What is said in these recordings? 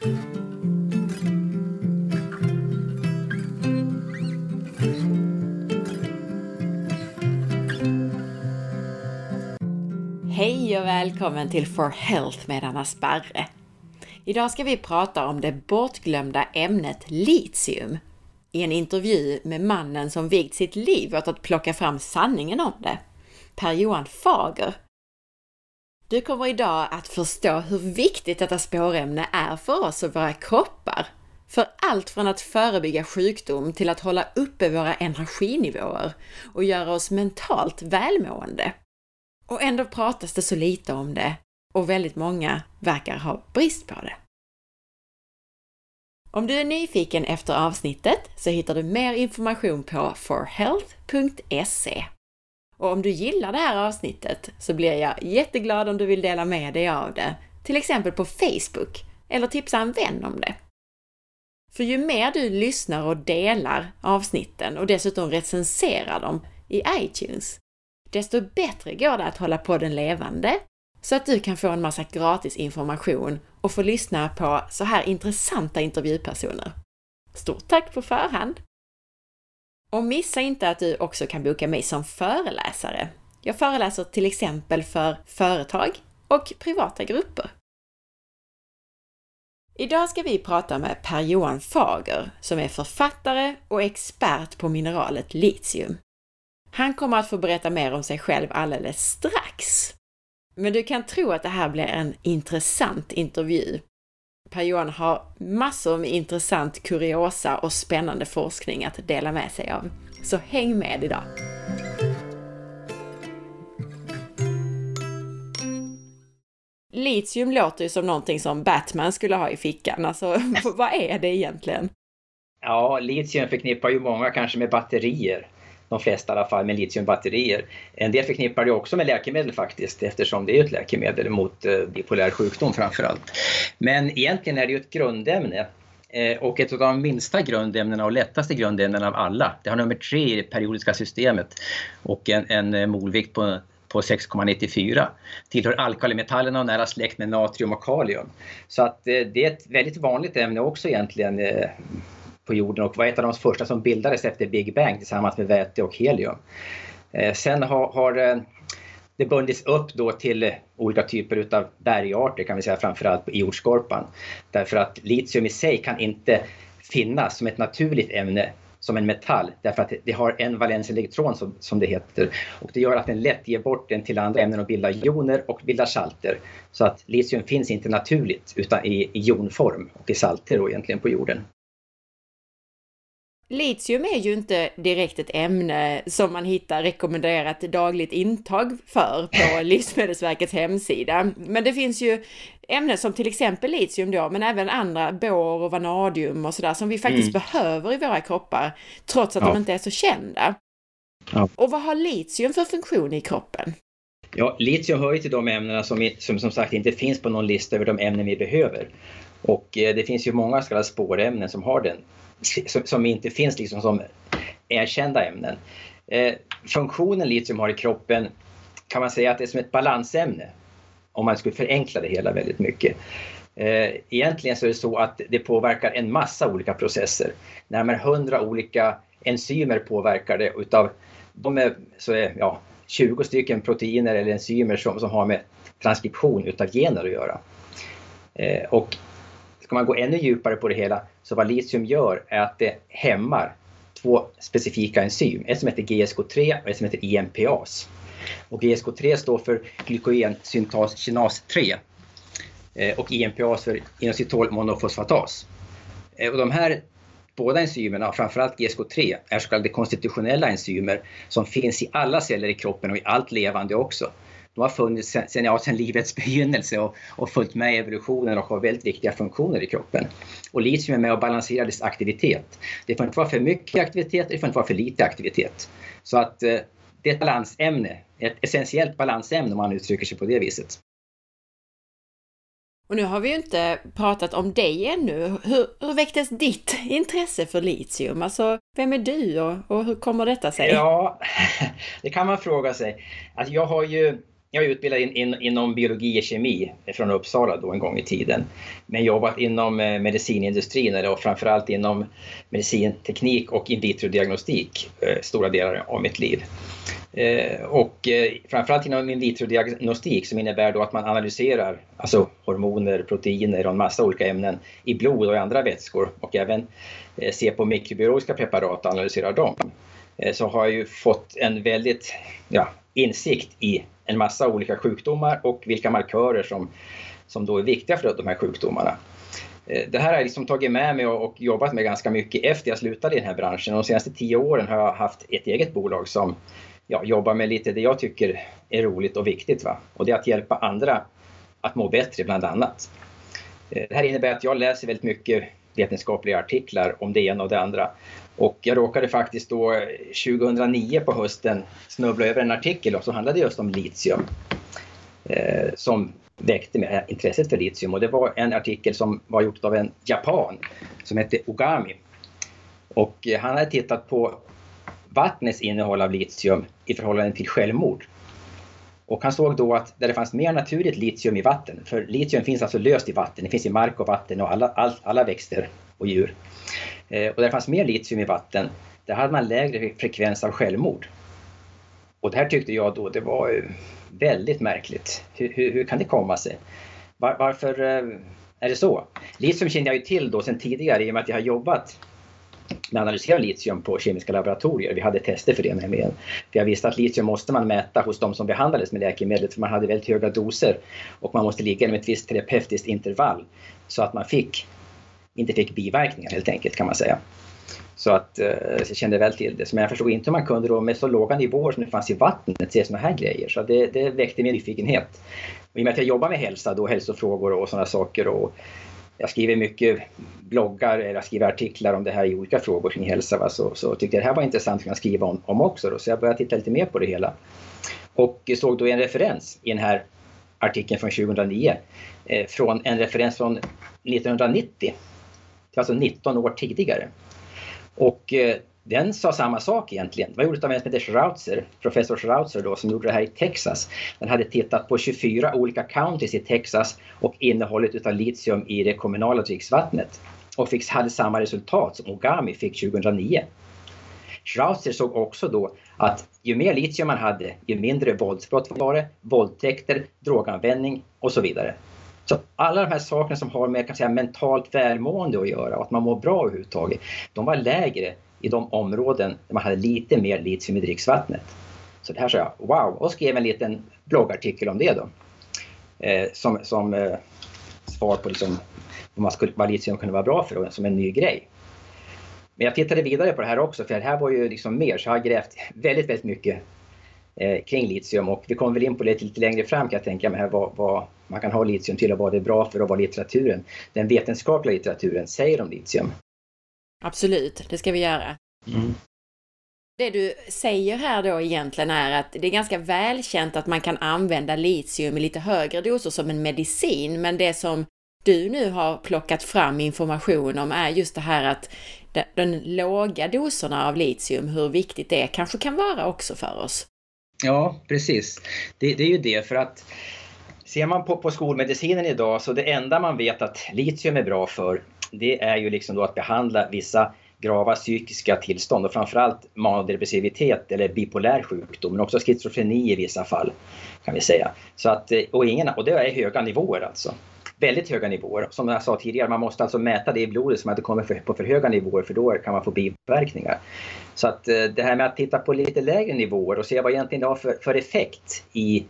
Hej och välkommen till For Health med Anna Sparre. Idag ska vi prata om det bortglömda ämnet litium i en intervju med mannen som vigt sitt liv åt att plocka fram sanningen om det, Per-Johan Fager. Du kommer idag att förstå hur viktigt detta spårämne är för oss och våra kroppar. För allt från att förebygga sjukdom till att hålla uppe våra energinivåer och göra oss mentalt välmående. Och ändå pratas det så lite om det och väldigt många verkar ha brist på det. Om du är nyfiken efter avsnittet så hittar du mer information på forhealth.se. Och om du gillar det här avsnittet så blir jag jätteglad om du vill dela med dig av det, till exempel på Facebook, eller tipsa en vän om det. För ju mer du lyssnar och delar avsnitten och dessutom recenserar dem i iTunes, desto bättre går det att hålla podden levande så att du kan få en massa gratis information och få lyssna på så här intressanta intervjupersoner. Stort tack på förhand! Och missa inte att du också kan boka mig som föreläsare. Jag föreläser till exempel för företag och privata grupper. Idag ska vi prata med Per-Johan Fager som är författare och expert på mineralet litium. Han kommer att få berätta mer om sig själv alldeles strax. Men du kan tro att det här blir en intressant intervju. Per-Johan har massor med intressant kuriosa och spännande forskning att dela med sig av. Så häng med idag! Litium låter ju som någonting som Batman skulle ha i fickan. Alltså, vad är det egentligen? Ja, litium förknippar ju många kanske med batterier de flesta i alla fall med litiumbatterier. En del förknippar det också med läkemedel faktiskt eftersom det är ett läkemedel mot eh, bipolär sjukdom framför allt. Men egentligen är det ju ett grundämne eh, och ett av de minsta grundämnena och lättaste grundämnena av alla. Det har nummer tre i det periodiska systemet och en, en eh, molvikt på på 6,94. Tillhör alkalimetallerna och nära släkt med natrium och kalium. Så att eh, det är ett väldigt vanligt ämne också egentligen på jorden och var ett av de första som bildades efter Big Bang tillsammans med väte och helium. Eh, sen har, har eh, det bundits upp då till olika typer utav bergarter kan vi säga framförallt i jordskorpan. Därför att litium i sig kan inte finnas som ett naturligt ämne som en metall därför att det har en valenselektron som, som det heter och det gör att den lätt ger bort den till andra ämnen och bildar joner och bildar salter. Så att litium finns inte naturligt utan i, i jonform och i salter då egentligen på jorden. Litium är ju inte direkt ett ämne som man hittar rekommenderat dagligt intag för på Livsmedelsverkets hemsida. Men det finns ju ämnen som till exempel litium då, men även andra, bor och vanadium och sådär, som vi faktiskt mm. behöver i våra kroppar, trots att ja. de inte är så kända. Ja. Och vad har litium för funktion i kroppen? Ja, litium hör ju till de ämnena som, som som sagt inte finns på någon lista över de ämnen vi behöver. Och eh, det finns ju många så kallade spårämnen som har den som, inte finns liksom som erkända ämnen. Eh, funktionen litium har i kroppen kan man säga att det är som ett balansämne om man skulle förenkla det hela väldigt mycket. Eh, egentligen så är det så att det påverkar en massa olika processer. Närmare hundra olika enzymer påverkar det utav de är, så är, ja, 20 stycken proteiner eller enzymer som, som har med transkription utav gener att göra. Eh, och ska man gå ännu djupare på det hela så vad litium gör är att det hämmar två specifika enzym. Ett som heter GSK3 och ett som heter IMPAS. Och GSK3 står för glykogensyntas kinas 3 eh, och IMPAS för inositolmonofosfatas. Eh, och de här båda enzymerna, framförallt GSK3, är så kallade konstitutionella enzymer som finns i alla celler i kroppen och i allt levande också de har funnits sedan, ja, sen livets begynnelse och, och följt med i evolutionen och har väldigt viktiga funktioner i kroppen. Och litium är med och balanserar dess aktivitet. Det får inte vara för mycket aktivitet, det får inte vara för lite aktivitet. Så att eh, det är ett balansämne, ett essentiellt balansämne om man uttrycker sig på det viset. Och nu har vi ju inte pratat om dig ännu. Hur, hur väcktes ditt intresse för litium? Alltså, vem är du och, och hur kommer detta sig? Ja, det kan man fråga sig. Alltså, jag har ju jag är utbildad in, in, inom biologi och kemi från Uppsala då en gång i tiden. Men jobbat inom eh, medicinindustrin och framförallt inom medicinteknik och in vitro-diagnostik eh, stora delar av mitt liv. Eh, och framförallt inom in vitro-diagnostik som innebär då att man analyserar alltså hormoner, proteiner och en massa olika ämnen i blod och i andra vätskor och även ser på mikrobiologiska preparat och analyserar dem. Så har jag ju fått en väldigt ja, insikt i en massa olika sjukdomar och vilka markörer som, som då är viktiga för de här sjukdomarna. Eh, det här har jag liksom tagit med mig och jobbat med ganska mycket efter jag slutade i den här branschen. De senaste tio åren har jag haft ett eget bolag som ja, jobbar med lite det jag tycker är roligt och viktigt. Va? Och det är att hjälpa andra att må bättre bland annat. Eh, det här innebär att jag läser väldigt mycket vetenskapliga artiklar om det ena och det andra. Och jag råkade faktiskt då 2009 på hösten snubbla över en artikel som handlade just om litium. Eh, som väckte mig intresset för litium och det var en artikel som var gjord av en japan som hette Ogami. Och eh, han hade tittat på vattnets innehåll av litium i förhållande till självmord. Och han såg då att där det fanns mer naturligt litium i vatten, för litium finns alltså löst i vatten, det finns i mark och vatten och alla, all, alla växter och djur. Eh, och där det fanns mer litium i vatten, där hade man lägre frekvens av självmord. Och det här tyckte jag då, det var väldigt märkligt. Hur, hur, hur kan det komma sig? Var, varför eh, är det så? Litium kände jag ju till då sedan tidigare i och med att jag har jobbat med analysera litium på kemiska laboratorier. Vi hade tester för det nämligen. För jag visste att litium måste man mäta hos de som behandlades med läkemedlet för man hade väldigt höga doser och man måste ligga inom ett visst terapeutiskt intervall så att man fick, inte fick biverkningar helt enkelt kan man säga. Så att eh, jag kände väl till det. Men jag förstod inte hur man kunde då med så låga nivåer som det fanns i vattnet se sådana här grejer. Så det, det väckte min nyfikenhet. Och I och med att jag jobbar med hälsa, då, hälsofrågor och sådana saker och jag skriver mycket bloggar, eller jag skriver artiklar om det här i olika frågor kring hälsa. Va? Så, så tyckte jag det här var intressant att skriva om, om också. Då. Så jag började titta lite mer på det hela. Och såg då en referens i den här artikeln från 2009 eh, från en referens från 1990. Alltså 19 år tidigare. Och eh, den sa samma sak egentligen. Det var gjort av en som heter Schrautzer, professor Schrautzer då, som gjorde det här i Texas. Den hade tittat på 24 olika counties i Texas och innehållet utav litium i det kommunala dricksvattnet och fick, hade samma resultat som Ogami fick 2009. Schrautzer såg också då att ju mer litium man hade, ju mindre våldsbrott var det, våldtäkter, droganvändning och så vidare. Så alla de här sakerna som har med kan säga, mentalt välmående att göra och att man mår bra överhuvudtaget, de var lägre i de områden där man hade lite mer litium i dricksvattnet. Så det här sa jag, wow, och skrev en liten bloggartikel om det då. Eh, som som eh, svar på liksom, vad, man skulle, vad litium kunde vara bra för, som en ny grej. Men jag tittade vidare på det här också, för det här var ju liksom mer, så jag har grävt väldigt, väldigt mycket eh, kring litium och vi kommer väl in på det lite längre fram kan jag tänka mig, vad, vad man kan ha litium till och vad det är bra för och vad litteraturen, den vetenskapliga litteraturen säger om litium. Absolut, det ska vi göra. Mm. Det du säger här då egentligen är att det är ganska välkänt att man kan använda litium i lite högre doser som en medicin, men det som du nu har plockat fram information om är just det här att den låga doserna av litium, hur viktigt det kanske kan vara också för oss. Ja, precis. Det, det är ju det för att ser man på, på skolmedicinen idag så det enda man vet att litium är bra för det är ju liksom då att behandla vissa grava psykiska tillstånd och framförallt manodepressivitet eller bipolär sjukdom, men också schizofreni i vissa fall kan vi säga. Så att, eh, och, ingen, och det är höga nivåer alltså. Väldigt höga nivåer. Som jag sa tidigare, man måste alltså mäta det i blodet så att det kommer för, på för höga nivåer för då kan man få biverkningar. Så att eh, det här med att titta på lite lägre nivåer och se vad egentligen det har för, för effekt i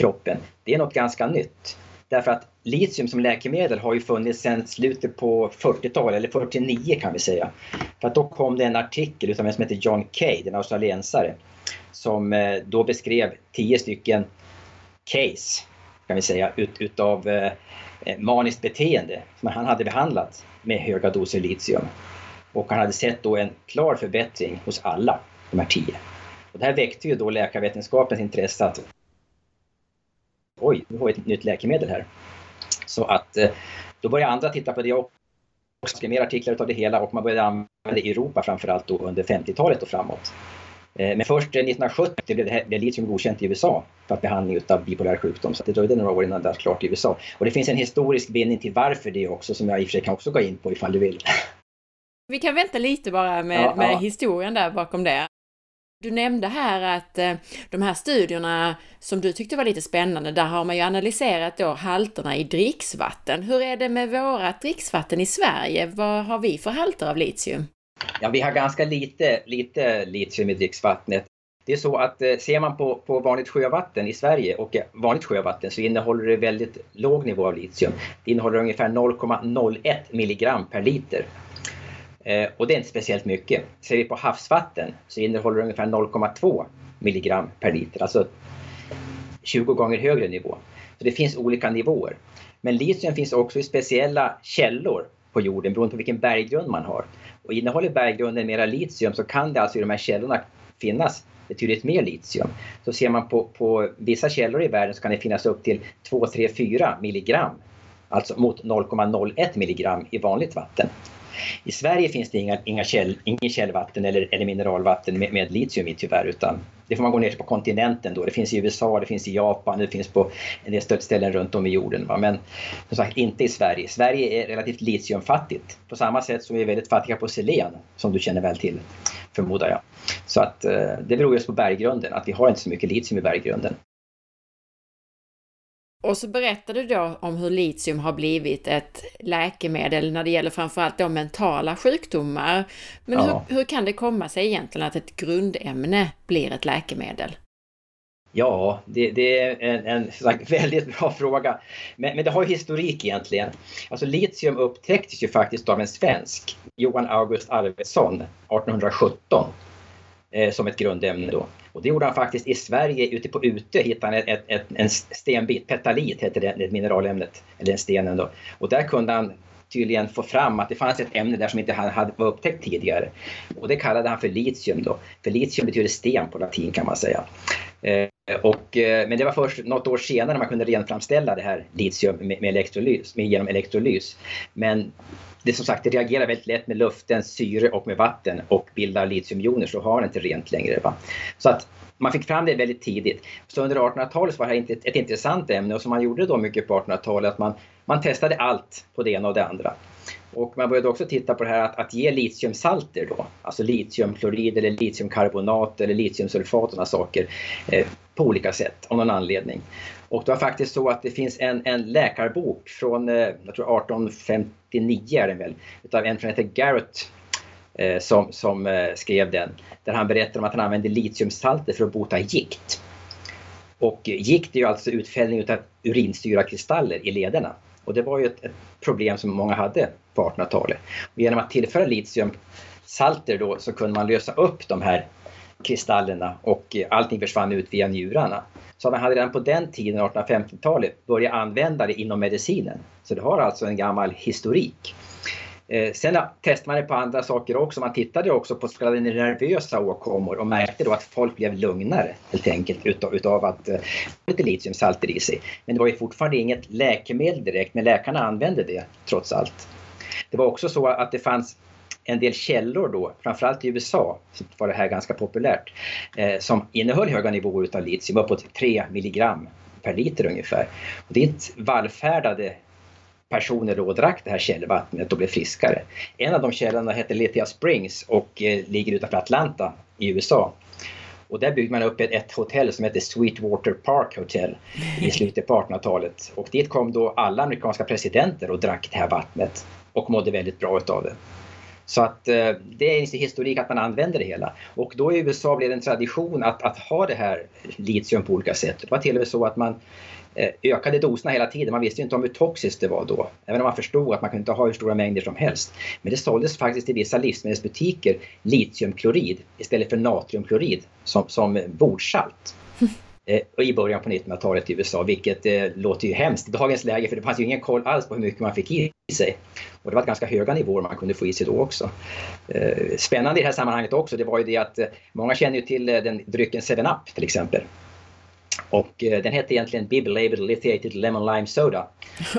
kroppen, det är något ganska nytt. Därför att litium som läkemedel har ju funnits sedan slutet på 40-talet, eller 49 kan vi säga. För att då kom det en artikel utav en som heter John Kay, en australiensare, som eh, då beskrev tio stycken case, kan vi säga, ut, utav eh, maniskt beteende som han hade behandlat med höga doser litium. Och han hade sett då en klar förbättring hos alla de här tio. Och det här väckte ju då läkarvetenskapens intresse att oj, nu har vi ett nytt läkemedel här. Så att eh, då började andra titta på det och skrev mer artiklar av det hela och man började använda det i Europa framförallt då under 50-talet och framåt. Eh, men först 1970 blev, det, blev litium godkänt i USA för behandling av bipolär sjukdom. Så det dröjde några år innan det var klart i USA. Och det finns en historisk bindning till varför det också som jag i och för sig kan också gå in på ifall du vill. Vi kan vänta lite bara med, ja, med ja. historien där bakom det. Du nämnde här att eh, de här studierna som du tyckte var lite spännande, där har man ju analyserat då halterna i dricksvatten. Hur är det med vårat dricksvatten i Sverige? Vad har vi för halter av litium? Ja, vi har ganska lite, lite litium i dricksvattnet. Det är så att eh, ser man på, på vanligt sjövatten i Sverige och eh, vanligt sjövatten så innehåller det väldigt låg nivå av litium. Det innehåller ungefär 0,01 milligram per liter. Eh, och det är inte speciellt mycket. Ser vi på havsvatten så innehåller det ungefär 0,2 milligram per liter, alltså 20 gånger högre nivå. Så det finns olika nivåer. Men litium finns också i speciella källor på jorden beroende på vilken berggrund man har. Och innehåller berggrunden mera litium så kan det alltså i de här källorna finnas betydligt mer litium. Så ser man på, på vissa källor i världen så kan det finnas upp till 2, 3, 4 milligram. Alltså mot 0,01 milligram i vanligt vatten. I Sverige finns det inga, inga käll, ingen källvatten eller, eller mineralvatten med, med litium i tyvärr utan det får man gå ner på kontinenten då. Det finns i USA, det finns i Japan, det finns på en del ställen runt om i jorden. Va? Men som sagt inte i Sverige. Sverige är relativt litiumfattigt på samma sätt som vi är väldigt fattiga på selen som du känner väl till förmodar jag. Så att eh, det beror just på berggrunden, att vi har inte så mycket litium i berggrunden. Och så berättar du då om hur litium har blivit ett läkemedel när det gäller framförallt då mentala sjukdomar. Men ja. hur, hur, kan det komma sig egentligen att ett grundämne blir ett läkemedel? Ja, det, det är en, en sagt, väldigt bra fråga. Men, men, det har historik egentligen. Alltså litium upptäcktes ju faktiskt av en svensk, Johan August Arvidsson, 1817 eh, som ett grundämne då. Och det gjorde han faktiskt i Sverige, ute på Utö hittade han ett, ett, en stenbit, petalit heter det, det mineralämnet, eller den stenen då. Och där kunde han tydligen få fram att det fanns ett ämne där som inte hade var upptäckt tidigare. Och det kallade han för litium då. För litium betyder sten på latin kan man säga. Eh, och, eh, men det var först något år senare man kunde renframställa det här litium med, med elektrolys, med, genom elektrolys. Men det som sagt, det reagerar väldigt lätt med luften, syre och med vatten och bildar litiumjoner så har den inte rent längre. Va? Så att man fick fram det väldigt tidigt. Så under 1800-talet var det här ett, ett intressant ämne och som man gjorde då mycket på 1800-talet att man, man testade allt på det ena och det andra. Och man började också titta på det här att, att ge litiumsalter då, alltså litiumklorid eller litiumkarbonat eller litiumsulfat och sådana saker eh, på olika sätt av någon anledning. Och det var faktiskt så att det finns en, en läkarbok från, eh, jag tror 1859 är den väl, utav en som heter Garrett eh, som, som eh, skrev den. Där han berättar om att han använde litiumsalter för att bota gikt. Och gikt är ju alltså utfällning utav urinsyrakristaller i lederna. Och det var ju ett, ett problem som många hade på 1800-talet. genom att tillföra litiumsalter då så kunde man lösa upp de här kristallerna och allting försvann ut via njurarna. Så man hade redan på den tiden, 1850-talet, börjat använda det inom medicinen. Så det har alltså en gammal historik. Eh, sen testade man det på andra saker också. Man tittade också på så kallade nervösa åkommor och märkte då att folk blev lugnare helt enkelt utav, utav att ha lite litiumsalter i sig. Men det var ju fortfarande inget läkemedel direkt, men läkarna använde det trots allt. Det var också så att det fanns en del källor då, framförallt i USA, var det här ganska populärt, eh, som innehöll höga nivåer utav litium, uppåt 3 milligram per liter ungefär. Och dit vallfärdade personer då drack det här källvattnet och blev friskare. En av de källorna heter Lithia Springs och eh, ligger utanför Atlanta i USA. Och där byggde man upp ett, ett hotell som heter Sweetwater Park Hotel i slutet på 1800-talet. Och dit kom då alla amerikanska presidenter och drack det här vattnet och mådde väldigt bra utav det. Så att eh, det är historik att man använder det hela. Och då i USA blev det en tradition att, att ha det här litium på olika sätt. Det var till och med så att man eh, ökade doserna hela tiden. Man visste inte om hur toxiskt det var då. Även om man förstod att man kunde inte ha hur stora mängder som helst. Men det såldes faktiskt i vissa livsmedelsbutiker litiumklorid istället för natriumklorid som, som bordsalt. Eh, i början på 1900-talet i USA, vilket eh, låter ju hemskt i dagens läge för det fanns ju ingen koll alls på hur mycket man fick i sig. Och det var ganska höga nivåer man kunde få i sig då också. Eh, spännande i det här sammanhanget också, det var ju det att eh, många känner ju till eh, den drycken 7-Up till exempel. Och eh, den hette egentligen Bib Labeled Lithiated Lemon Lime Soda.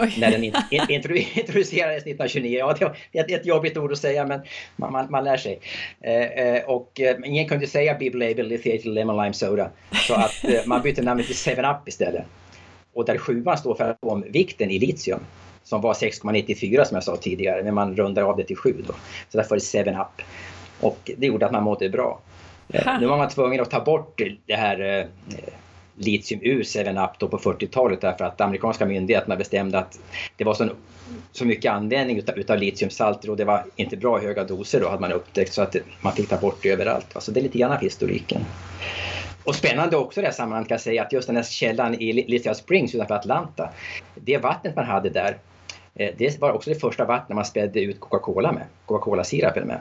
Oj. När den in, in, introducerades 1929. Ja, det, var, är ett jobbigt ord att säga men man, man, man lär sig. Eh, eh och eh, ingen kunde säga Bib Labeled Lithiated Lemon Lime Soda. Så att eh, man bytte namnet till 7-Up istället. Och där sjuan står för atomvikten i litium som var 6,94 som jag sa tidigare, men man rundar av det till 7 då. Så därför var det 7-Up. Och det gjorde att man mådde bra. Aha. Nu var man tvungen att ta bort det här litium ur 7-Up på 40-talet därför att amerikanska myndigheterna bestämde att det var så, så mycket användning utav, utav litiumsalter och det var inte bra höga doser då hade man upptäckt så att man fick ta bort det överallt. Så det är lite grann av historiken. Och spännande också i det här sammanhanget kan jag säga att just den här källan i Lithium Springs utanför Atlanta, det vattnet man hade där, eh, det var också det första vattnet man spädde ut Coca-Cola med, Coca-Cola-sirapen med.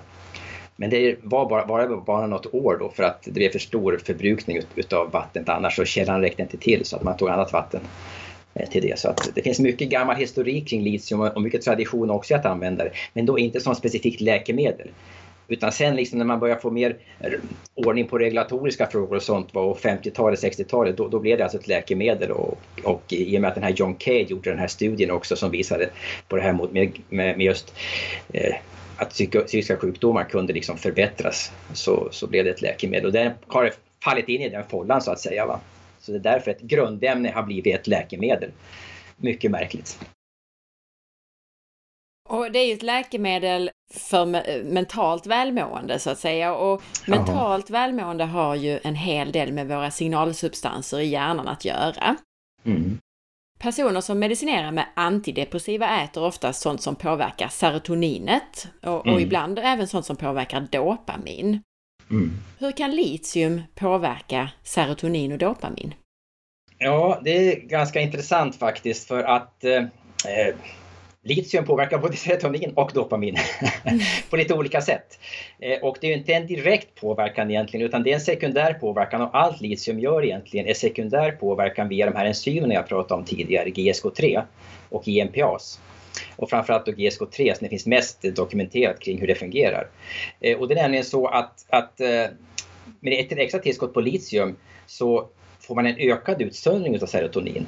Men det var bara, bara, bara något år då för att det blev för stor förbrukning ut, utav vattnet annars så källan räckte inte till så att man tog annat vatten eh, till det. Så att det finns mycket gammal historik kring litium och mycket tradition också att använda det. Men då inte som specifikt läkemedel. Utan sen liksom när man börjar få mer ordning på regulatoriska frågor och sånt var 50-talet, 60-talet, då, då, blev det alltså ett läkemedel och, och i och med att den här John Kay gjorde den här studien också som visade på det här med, med, med just eh, att psykiska sjukdomar kunde liksom förbättras så, så blev det ett läkemedel och den har fallit in i den follan så att säga. Va? Så det är därför ett grundämne har blivit ett läkemedel. Mycket märkligt. Och det är ju ett läkemedel för mentalt välmående så att säga och mentalt välmående har ju en hel del med våra signalsubstanser i hjärnan att göra. Mm. Personer som medicinerar med antidepressiva äter oftast sånt som påverkar serotoninet och, mm. och ibland även sånt som påverkar dopamin. Mm. Hur kan litium påverka serotonin och dopamin? Ja, det är ganska intressant faktiskt för att eh, eh Litium påverkar både serotonin och dopamin på lite olika sätt. Eh, och det är inte en direkt påverkan egentligen utan det är en sekundär påverkan och allt litium gör egentligen är sekundär påverkan via de här enzymerna jag pratade om tidigare, GSK3 och IMPAS. Och framförallt då GSK3 som det finns mest dokumenterat kring hur det fungerar. Eh, och det är nämligen så att, att eh, med ett extra tillskott på litium så får man en ökad utsöndring av serotonin.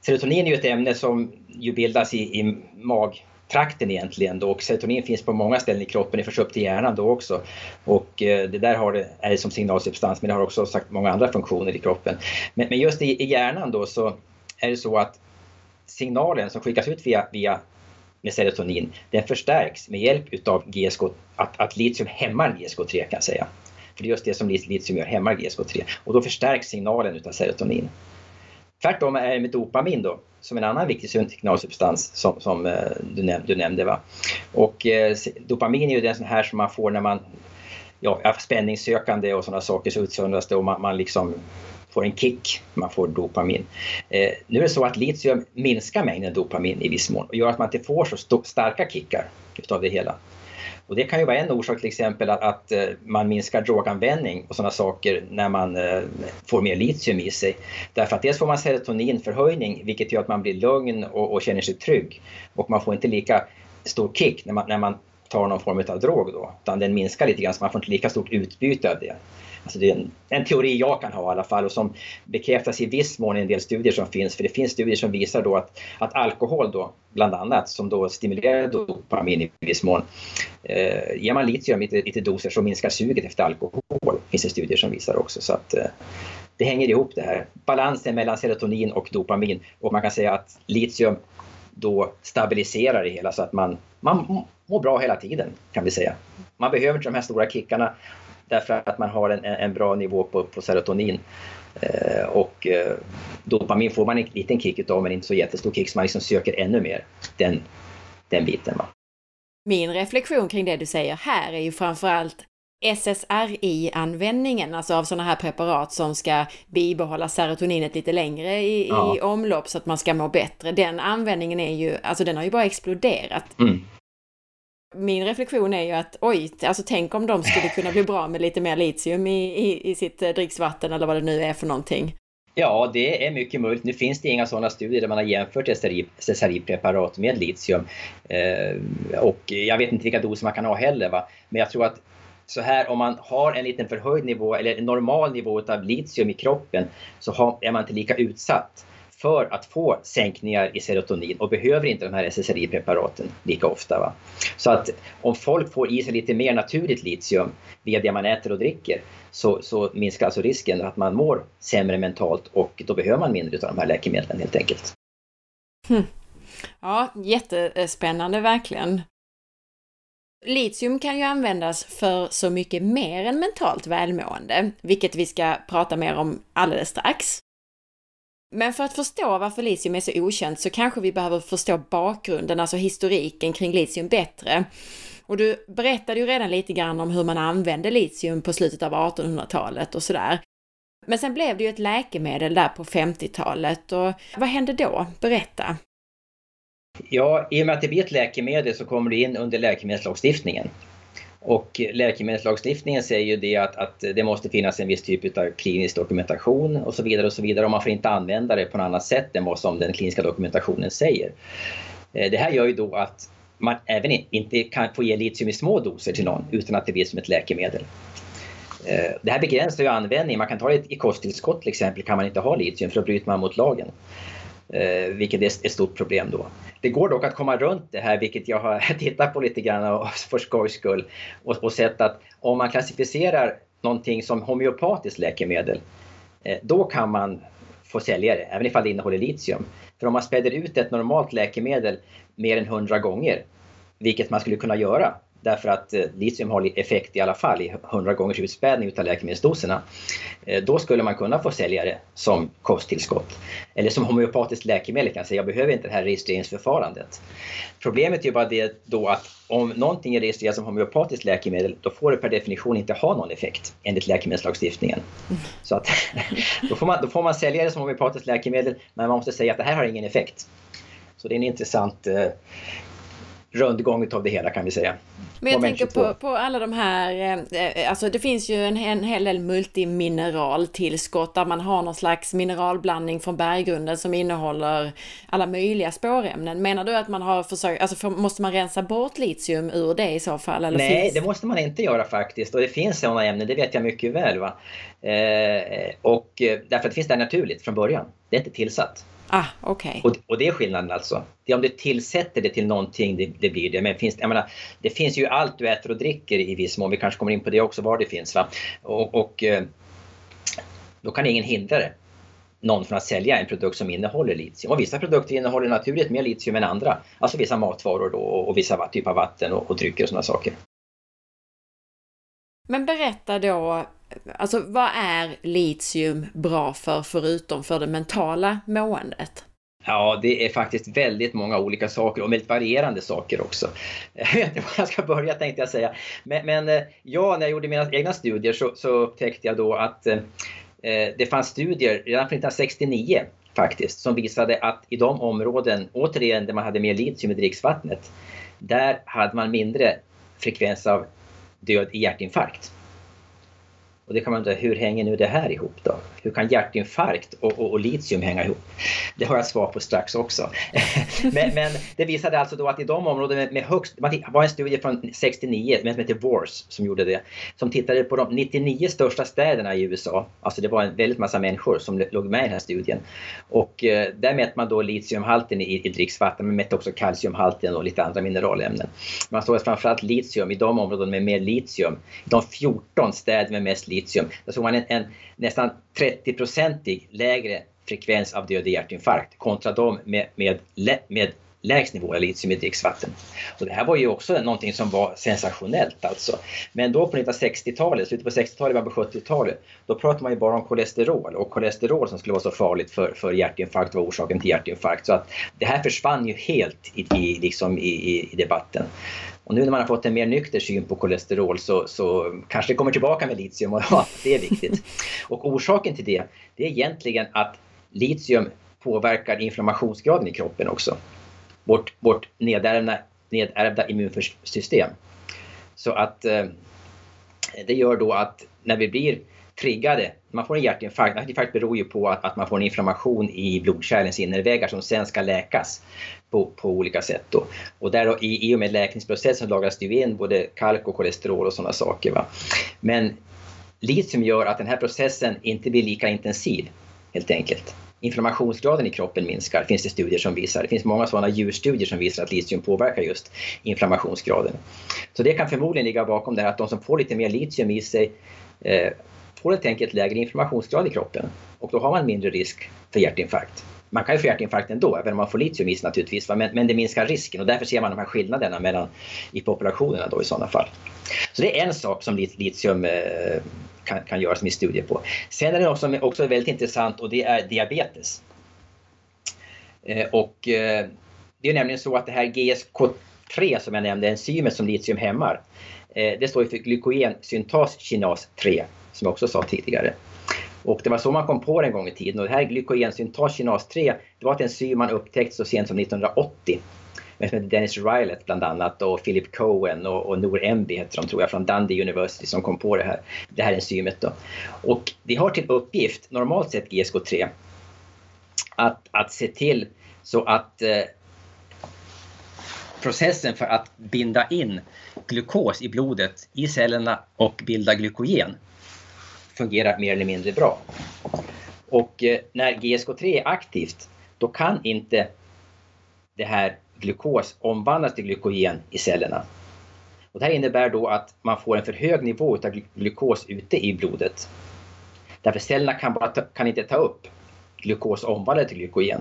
Serotonin är ju ett ämne som ju bildas i, i magtrakten egentligen då, och serotonin finns på många ställen i kroppen, det förs upp till hjärnan då också. Och eh, det där har det, är det som signalsubstans men det har också sagt många andra funktioner i kroppen. Men, men just i, i, hjärnan då så är det så att signalen som skickas ut via, via med serotonin, den förstärks med hjälp utav GSK, att, att litium hämmar GSK3 kan jag säga. För det är just det som litium gör, hämmar GSK3. Och då förstärks signalen utav serotonin. Tvärtom är det med dopamin då, som en annan viktig signalsubstans som, som eh, du, näm du, nämnde. Va? Och eh, dopamin är ju den sån här som man får när man ja, spänningssökande och sådana saker så utsöndras det och man, man liksom får en kick, man får dopamin. Eh, nu är det så att litium minskar mängden dopamin i viss mån och gör att man inte får så starka kickar utav det hela. Och det kan ju vara en orsak till exempel att, att eh, man minskar droganvändning och sådana saker när man eh, får mer litium i sig. Därför att dels får man serotoninförhöjning vilket gör att man blir lugn och, och känner sig trygg. Och man får inte lika stor kick när man, när man tar någon form av drog då, utan den minskar lite grann så man får inte lika stort utbyte av det. Alltså det är en, en, teori jag kan ha i alla fall och som bekräftas i viss mån i en del studier som finns. För det finns studier som visar då att, att alkohol då, bland annat, som då stimulerar dopamin i viss mån. Eh, ger man litium i lite doser så minskar suget efter alkohol. Det finns det studier som visar också. Så att, eh, det hänger ihop det här. Balansen mellan serotonin och dopamin. Och man kan säga att litium då stabiliserar det hela så att man, man mår bra hela tiden kan vi säga. Man behöver inte de här stora kickarna därför att man har en, en bra nivå på, på serotonin. Eh, och eh, dopamin får man en liten kick utav men inte så jättestor kick så man liksom söker ännu mer den, den biten. Va? Min reflektion kring det du säger här är ju framförallt SSRI-användningen, alltså av sådana här preparat som ska bibehålla serotoninet lite längre i, ja. i, omlopp så att man ska må bättre. Den användningen är ju, alltså den har ju bara exploderat. Mm min reflektion är ju att oj, alltså tänk om de skulle kunna bli bra med lite mer litium i, i, i sitt eh, dricksvatten eller vad det nu är för någonting. Ja, det är mycket möjligt. Nu finns det inga sådana studier där man har jämfört SSRI-preparat med litium. Eh, och jag vet inte vilka doser man kan ha heller. Va? Men jag tror att så här om man har en liten förhöjd nivå eller en normal nivå av litium i kroppen så har, är man inte lika utsatt för att få sänkningar i serotonin och behöver inte de här SSRI-preparaten lika ofta. Va? Så att om folk får i sig lite mer naturligt litium via det man äter och dricker så, så minskar alltså risken att man mår sämre mentalt och då behöver man mindre av de här läkemedlen helt enkelt. Hmm. Ja, jättespännande verkligen. Litium kan ju användas för så mycket mer än mentalt välmående, vilket vi ska prata mer om alldeles strax. Men för att förstå varför litium är så okänt så kanske vi behöver förstå bakgrunden, alltså historiken kring litium bättre. Och du berättade ju redan lite grann om hur man använde litium på slutet av 1800-talet och sådär. Men sen blev det ju ett läkemedel där på 50-talet och vad hände då? Berätta! Ja, i och med att det blir ett läkemedel så kommer det in under läkemedelslagstiftningen. Och läkemedelslagstiftningen säger ju det att, att det måste finnas en viss typ av klinisk dokumentation och så vidare och så vidare och man får inte använda det på något annat sätt än vad som den kliniska dokumentationen säger. Eh, det här gör ju då att man även inte kan få ge litium i små doser till någon utan att det blir som ett läkemedel. Eh, det här begränsar ju användningen. Man kan ta det i kosttillskott till exempel kan man inte ha litium för då bryter man mot lagen. Eh, vilket är ett stort problem då. Det går dock att komma runt det här, vilket jag har tittat på lite grann för skojs skull och, och sett att om man klassificerar någonting som homeopatiskt läkemedel, eh, då kan man få sälja det, även ifall det innehåller litium. För om man späder ut ett normalt läkemedel mer än 100 gånger, vilket man skulle kunna göra därför att eh, litium har effekt i alla fall i 100 gångers utspädning utav läkemedelsdoserna. Eh, då skulle man kunna få sälja det som kosttillskott. Eller som homeopatiskt läkemedel kan jag säga, jag behöver inte det här registreringsförfarandet. Problemet är ju bara det då att om någonting är registrerat som homeopatiskt läkemedel då får det per definition inte ha någon effekt enligt läkemedelslagstiftningen. Så att, då, får man, då får man sälja det som homeopatiskt läkemedel men man måste säga att det här har ingen effekt. Så det är en intressant eh, rundgång av det hela kan vi säga. Men jag tänker på, på alla de här, eh, eh, alltså det finns ju en, en hel del multimineraltillskott där man har någon slags mineralblandning från berggrunden som innehåller alla möjliga spårämnen. Menar du att man har försökt, alltså för, måste man rensa bort litium ur det i så fall? Eller Nej, finns... det måste man inte göra faktiskt och det finns sådana ämnen, det vet jag mycket väl. Va? Eh, och eh, därför att det finns där naturligt från början, det är inte tillsatt. Ah, okay. och, och det är skillnaden alltså. Det är om du tillsätter det till någonting, det, det blir det. Men finns, jag menar, det finns ju allt du äter och dricker i viss mån. Vi kanske kommer in på det också, var det finns. Va? Och, och eh, då kan ingen hindra det någon från att sälja en produkt som innehåller litium. Och vissa produkter innehåller naturligt mer litium än andra. Alltså vissa matvaror då, och vissa typer av vatten och, och drycker och sådana saker. Men berätta då, alltså vad är litium bra för förutom för det mentala måendet? Ja, det är faktiskt väldigt många olika saker och väldigt varierande saker också. Jag vet inte var jag ska börja tänkte jag säga. Men, men eh, ja, när jag gjorde mina egna studier så, så upptäckte jag då att eh, eh, det fanns studier redan från 1969 faktiskt som visade att i de områden, återigen där man hade mer litium i dricksvattnet, där hade man mindre frekvens av död i hjärtinfarkt. Och det kan man undra, hur hänger nu det här ihop då? Hur kan hjärtinfarkt och, och, och litium hänga ihop? Det har jag svar på strax också. men, men, det visade alltså då att i de områden med, med högst, det var en studie från 69 som heter WARS, som gjorde det, som tittade på de 99 största städerna i USA. Alltså det var en väldigt massa människor som låg med i den här studien. Och eh, där mätte man då litiumhalten i, i dricksvatten, men mätte också kalciumhalten och lite andra mineralämnen. Man såg framförallt litium i de områden med mer litium, de 14 städer med mest litium. Där såg alltså man en, en nästan 30-procentig lägre frekvens av död i hjärtinfarkt kontra de med, med, med lägst nivå av litium i dricksvatten. Och det här var ju också någonting som var sensationellt alltså. Men då på 1960-talet, slutet på 60-talet, början på 70-talet, då pratade man ju bara om kolesterol och kolesterol som skulle vara så farligt för, för hjärtinfarkt var orsaken till hjärtinfarkt. Så att det här försvann ju helt i, i, liksom i, i debatten. Och nu när man har fått en mer nykter syn på kolesterol så, så kanske det kommer tillbaka med litium och ja, det är viktigt. Och orsaken till det, det är egentligen att litium påverkar inflammationsgraden i kroppen också. Vårt, vårt nedärvda, nedärvda immunsystem. Så att eh, det gör då att när vi blir triggade, man får en hjärtinfarkt, hjärtinfarkt beror ju på att, att man får en inflammation i blodkärlens innerväggar som sen ska läkas på, på olika sätt. Då. Och där då, i, i och med läkningsprocessen lagras det ju in både kalk och kolesterol och sådana saker. Va? Men litium gör att den här processen inte blir lika intensiv helt enkelt. Inflammationsgraden i kroppen minskar, finns det studier som visar. Det finns många sådana djurstudier som visar att litium påverkar just inflammationsgraden. Så det kan förmodligen ligga bakom det här att de som får lite mer litium i sig eh, får helt enkelt lägre inflammationsgrad i kroppen och då har man mindre risk för hjärtinfarkt. Man kan ju få hjärtinfarkt ändå, även om man får litium i sig naturligtvis, men, men det minskar risken och därför ser man de här skillnaderna mellan, i populationerna då i sådana fall. Så det är en sak som litium eh, kan, kan göras med studier på. Sen är det något som också är väldigt intressant och det är diabetes. Eh, och eh, det är nämligen så att det här GSK3 som jag nämnde, enzymet som litium hämmar, det står för glykogensyntas kinas 3 som jag också sa tidigare. Och det var så man kom på det en gång i tiden och det här glykogensyntas kinas 3 det var ett enzym man upptäckte så sent som 1980 med som Dennis Rylett bland annat och Philip Cohen och, och Noor Emby heter de tror jag från Dundee University som kom på det här, det här enzymet. Då. Och det har till uppgift, normalt sett GSK3, att, att se till så att eh, processen för att binda in glukos i blodet i cellerna och bilda glykogen fungerar mer eller mindre bra. Och eh, när GSK3 är aktivt, då kan inte det här glukos omvandlas till glykogen i cellerna. Och det här innebär då att man får en för hög nivå av glukos ute i blodet. Därför cellerna kan, bara ta, kan inte ta upp glukos omvandlat till glykogen.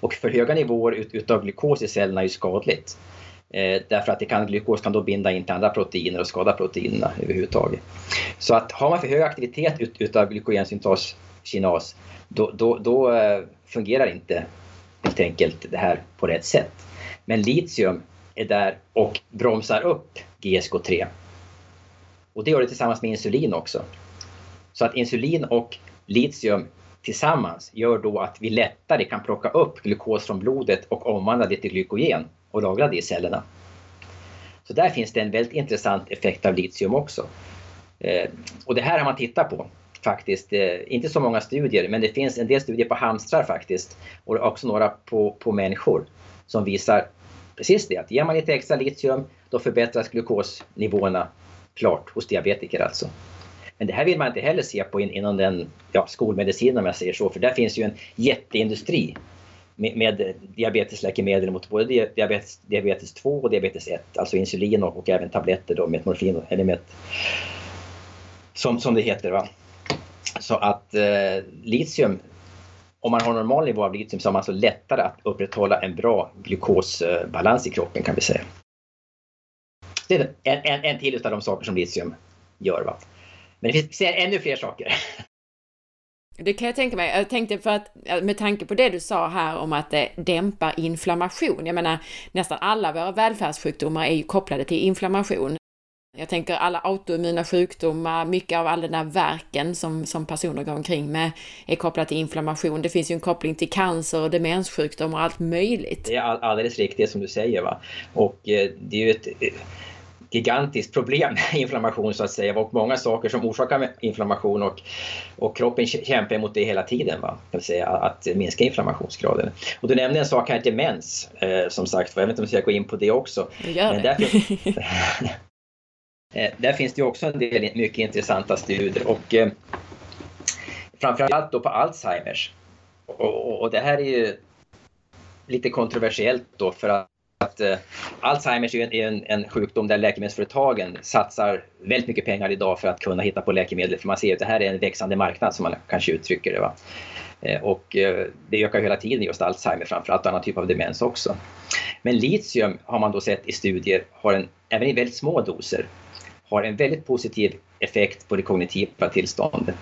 Och för höga nivåer ut, utav glukos i cellerna är ju skadligt. Eh, därför att det kan, glukos kan då binda in till andra proteiner och skada proteinerna överhuvudtaget. Så att har man för hög aktivitet ut, utav glykogensyntas kinas, då, då, då eh, fungerar inte helt enkelt det här på rätt sätt. Men litium är där och bromsar upp GSK3. Och det gör det tillsammans med insulin också. Så att insulin och litium tillsammans gör då att vi lättare kan plocka upp glukos från blodet och omvandla det till glykogen och lagra det i cellerna. Så där finns det en väldigt intressant effekt av litium också. Eh, och det här har man tittat på faktiskt. Eh, inte så många studier, men det finns en del studier på hamstrar faktiskt och också några på, på människor som visar precis det, att ger man lite extra litium då förbättras glukosnivåerna klart hos diabetiker alltså. Men det här vill man inte heller se på in, inom den ja, skolmedicinen om jag säger så, för där finns ju en jätteindustri med, med diabetesläkemedel mot både diabetes, diabetes 2 och diabetes 1, alltså insulin och, och även tabletter då, metmorfin, eller met, som, som det heter. Va? Så att eh, litium om man har normal nivå av litium så har man alltså lättare att upprätthålla en bra glukosbalans i kroppen kan vi säga. Det är en, en, en till av de saker som litium gör. Va? Men det finns ännu fler saker. Det kan jag tänka mig. Jag tänkte för att med tanke på det du sa här om att eh, det dämpar inflammation. Jag menar nästan alla våra välfärdssjukdomar är ju kopplade till inflammation. Jag tänker alla autoimmuna sjukdomar, mycket av all den där verken som, som personer går omkring med är kopplat till inflammation. Det finns ju en koppling till cancer och demenssjukdomar och allt möjligt. Det är alldeles riktigt som du säger. Va? Och eh, det är ju ett eh, gigantiskt problem med inflammation så att säga och många saker som orsakar inflammation och, och kroppen kämpar mot det hela tiden. Va? Kan säga, att minska inflammationsgraden. Och du nämnde en sak här, demens, eh, som sagt Jag vet inte om jag ska gå in på det också. Gör det. Därför, Eh, där finns det också en del mycket intressanta studier och eh, framförallt då på Alzheimers. Och, och, och, det här är ju lite kontroversiellt då för att, att eh, Alzheimers är en, en, en, sjukdom där läkemedelsföretagen satsar väldigt mycket pengar idag för att kunna hitta på läkemedel. För man ser att det här är en växande marknad som man kanske uttrycker det. Va? Eh, och eh, det ökar hela tiden just Alzheimer framförallt och annan typ av demens också. Men litium har man då sett i studier har en, även i väldigt små doser har en väldigt positiv effekt på det kognitiva tillståndet.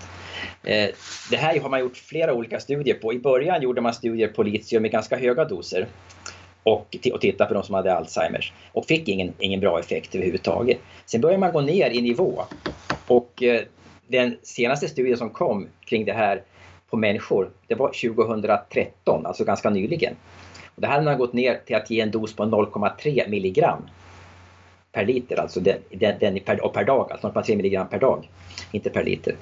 Eh, det här har man gjort flera olika studier på. I början gjorde man studier på litium i ganska höga doser och, och titta på de som hade Alzheimers och fick ingen, ingen bra effekt överhuvudtaget. Sen började man gå ner i nivå och eh, den senaste studien som kom kring det här på människor, det var 2013, alltså ganska nyligen. Och det här hade man gått ner till att ge en dos på 0,3 milligram per liter, alltså den, den, den per, och per dag, alltså 0,3 milligram per dag, inte per liter.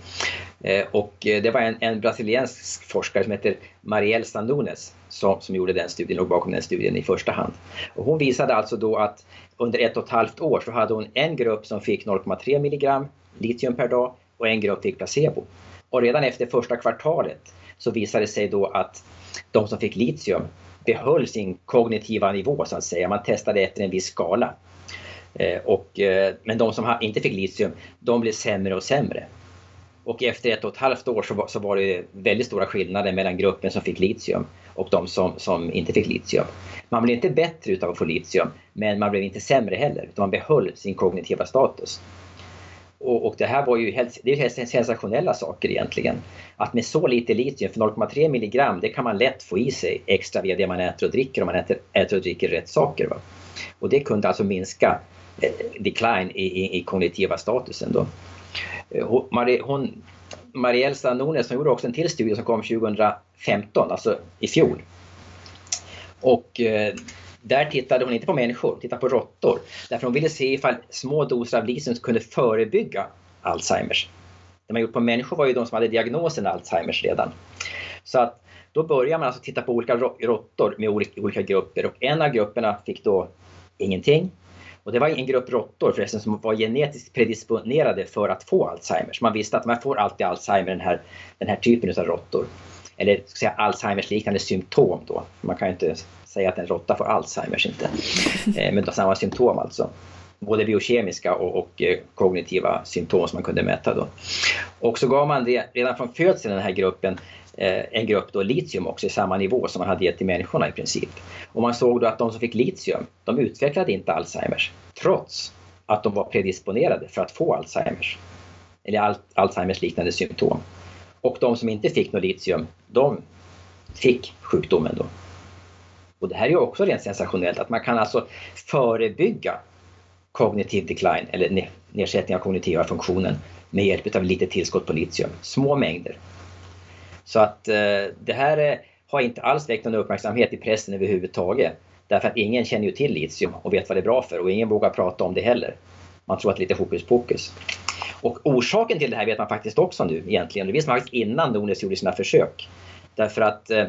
Eh, och eh, det var en, en brasiliansk forskare som heter Marielle Sandunes som, som gjorde den studien, låg bakom den studien i första hand. Och hon visade alltså då att under ett och ett halvt år så hade hon en grupp som fick 0,3 milligram litium per dag och en grupp fick placebo. Och redan efter första kvartalet så visade det sig då att de som fick litium behöll sin kognitiva nivå så att säga. Man testade efter en viss skala. Eh, och, eh, men de som inte fick litium, de blev sämre och sämre. Och efter ett och ett halvt år så var, så var det väldigt stora skillnader mellan gruppen som fick litium och de som, som inte fick litium. Man blev inte bättre utav att få litium, men man blev inte sämre heller, utan man behöll sin kognitiva status. Och, och det här var ju helt, det är helt sensationella saker egentligen. Att med så lite litium, för 0,3 milligram, det kan man lätt få i sig extra via det man äter och dricker om man äter, äter och dricker rätt saker. Va? Och det kunde alltså minska Eh, decline i, i, i kognitiva statusen då. Eh, hon, Marie, hon, Marielle Sanones gjorde också en till studie som kom 2015, alltså i fjol. Och eh, där tittade hon inte på människor, hon tittade på råttor. Därför hon ville se ifall små doser av litium kunde förebygga Alzheimers. Det man gjort på människor var ju de som hade diagnosen Alzheimers redan. Så att då börjar man alltså titta på olika råttor med olika, olika grupper och en av grupperna fick då ingenting. Och det var en grupp råttor förresten som var genetiskt predisponerade för att få Alzheimers. Man visste att man får alltid Alzheimer, den här, den här typen av råttor. Eller ska säga Alzheimers liknande symptom då. Man kan ju inte säga att en råtta får Alzheimers inte. Eh, men samma symptom alltså. Både biokemiska och, och, eh, kognitiva symptom som man kunde mäta då. Och så gav man det redan från födseln den här gruppen Eh, en grupp då litium också i samma nivå som man hade gett till människorna i princip. Och man såg då att de som fick litium, de utvecklade inte Alzheimers trots att de var predisponerade för att få Alzheimers. Eller Alzheimers liknande symptom. Och de som inte fick något litium, de fick sjukdomen då. Och det här är ju också rent sensationellt att man kan alltså förebygga kognitiv decline eller nedsättning av kognitiva funktionen med hjälp av lite tillskott på litium, små mängder. Så att eh, det här är, har inte alls väckt någon uppmärksamhet i pressen överhuvudtaget. Därför att ingen känner ju till litium och vet vad det är bra för och ingen vågar prata om det heller. Man tror att det är lite hokus pokus. Och orsaken till det här vet man faktiskt också nu egentligen. Det visste man faktiskt innan Nordnes gjorde sina försök. Därför att eh,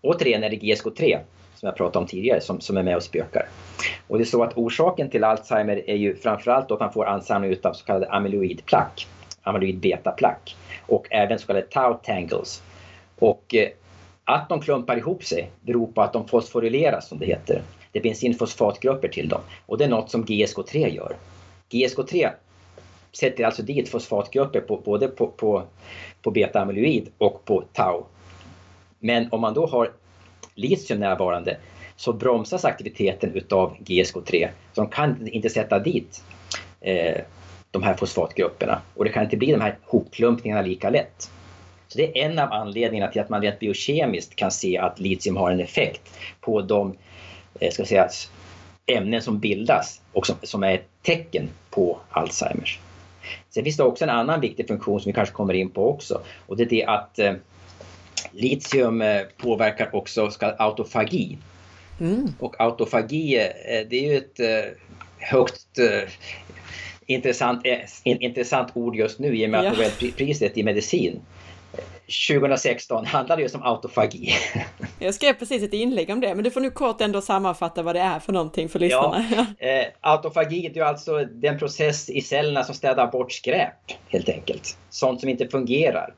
återigen är det GSK3 som jag pratade om tidigare som, som är med och spökar. Och det är så att orsaken till Alzheimer är ju framförallt att man får ansamling av så kallade amyloidplack, amyloid beta-plack och även så kallade tau tangles. Och eh, att de klumpar ihop sig beror på att de fosforyleras som det heter. Det finns in fosfatgrupper till dem och det är något som GSK3 gör. GSK3 sätter alltså dit fosfatgrupper på, både på, på, på beta-amyloid och på tau. Men om man då har litium närvarande så bromsas aktiviteten utav GSK3. Så de kan inte sätta dit eh, de här fosfatgrupperna och det kan inte bli de här hopklumpningarna lika lätt. Så det är en av anledningarna till att man rent biokemiskt kan se att litium har en effekt på de eh, ska säga, ämnen som bildas och som, som är ett tecken på Alzheimers. Sen finns det också en annan viktig funktion som vi kanske kommer in på också och det är det att eh, litium eh, påverkar också så kallad autofagi. Mm. Och autofagi, eh, det är ju ett eh, högt intressant, intressant ord just nu i och med ja. att Nobelpriset i medicin 2016 handlade just om autofagi. Jag skrev precis ett inlägg om det, men du får nu kort ändå sammanfatta vad det är för någonting för lyssnarna. Ja, eh, autofagi det är alltså den process i cellerna som städar bort skräp helt enkelt. Sånt som inte fungerar.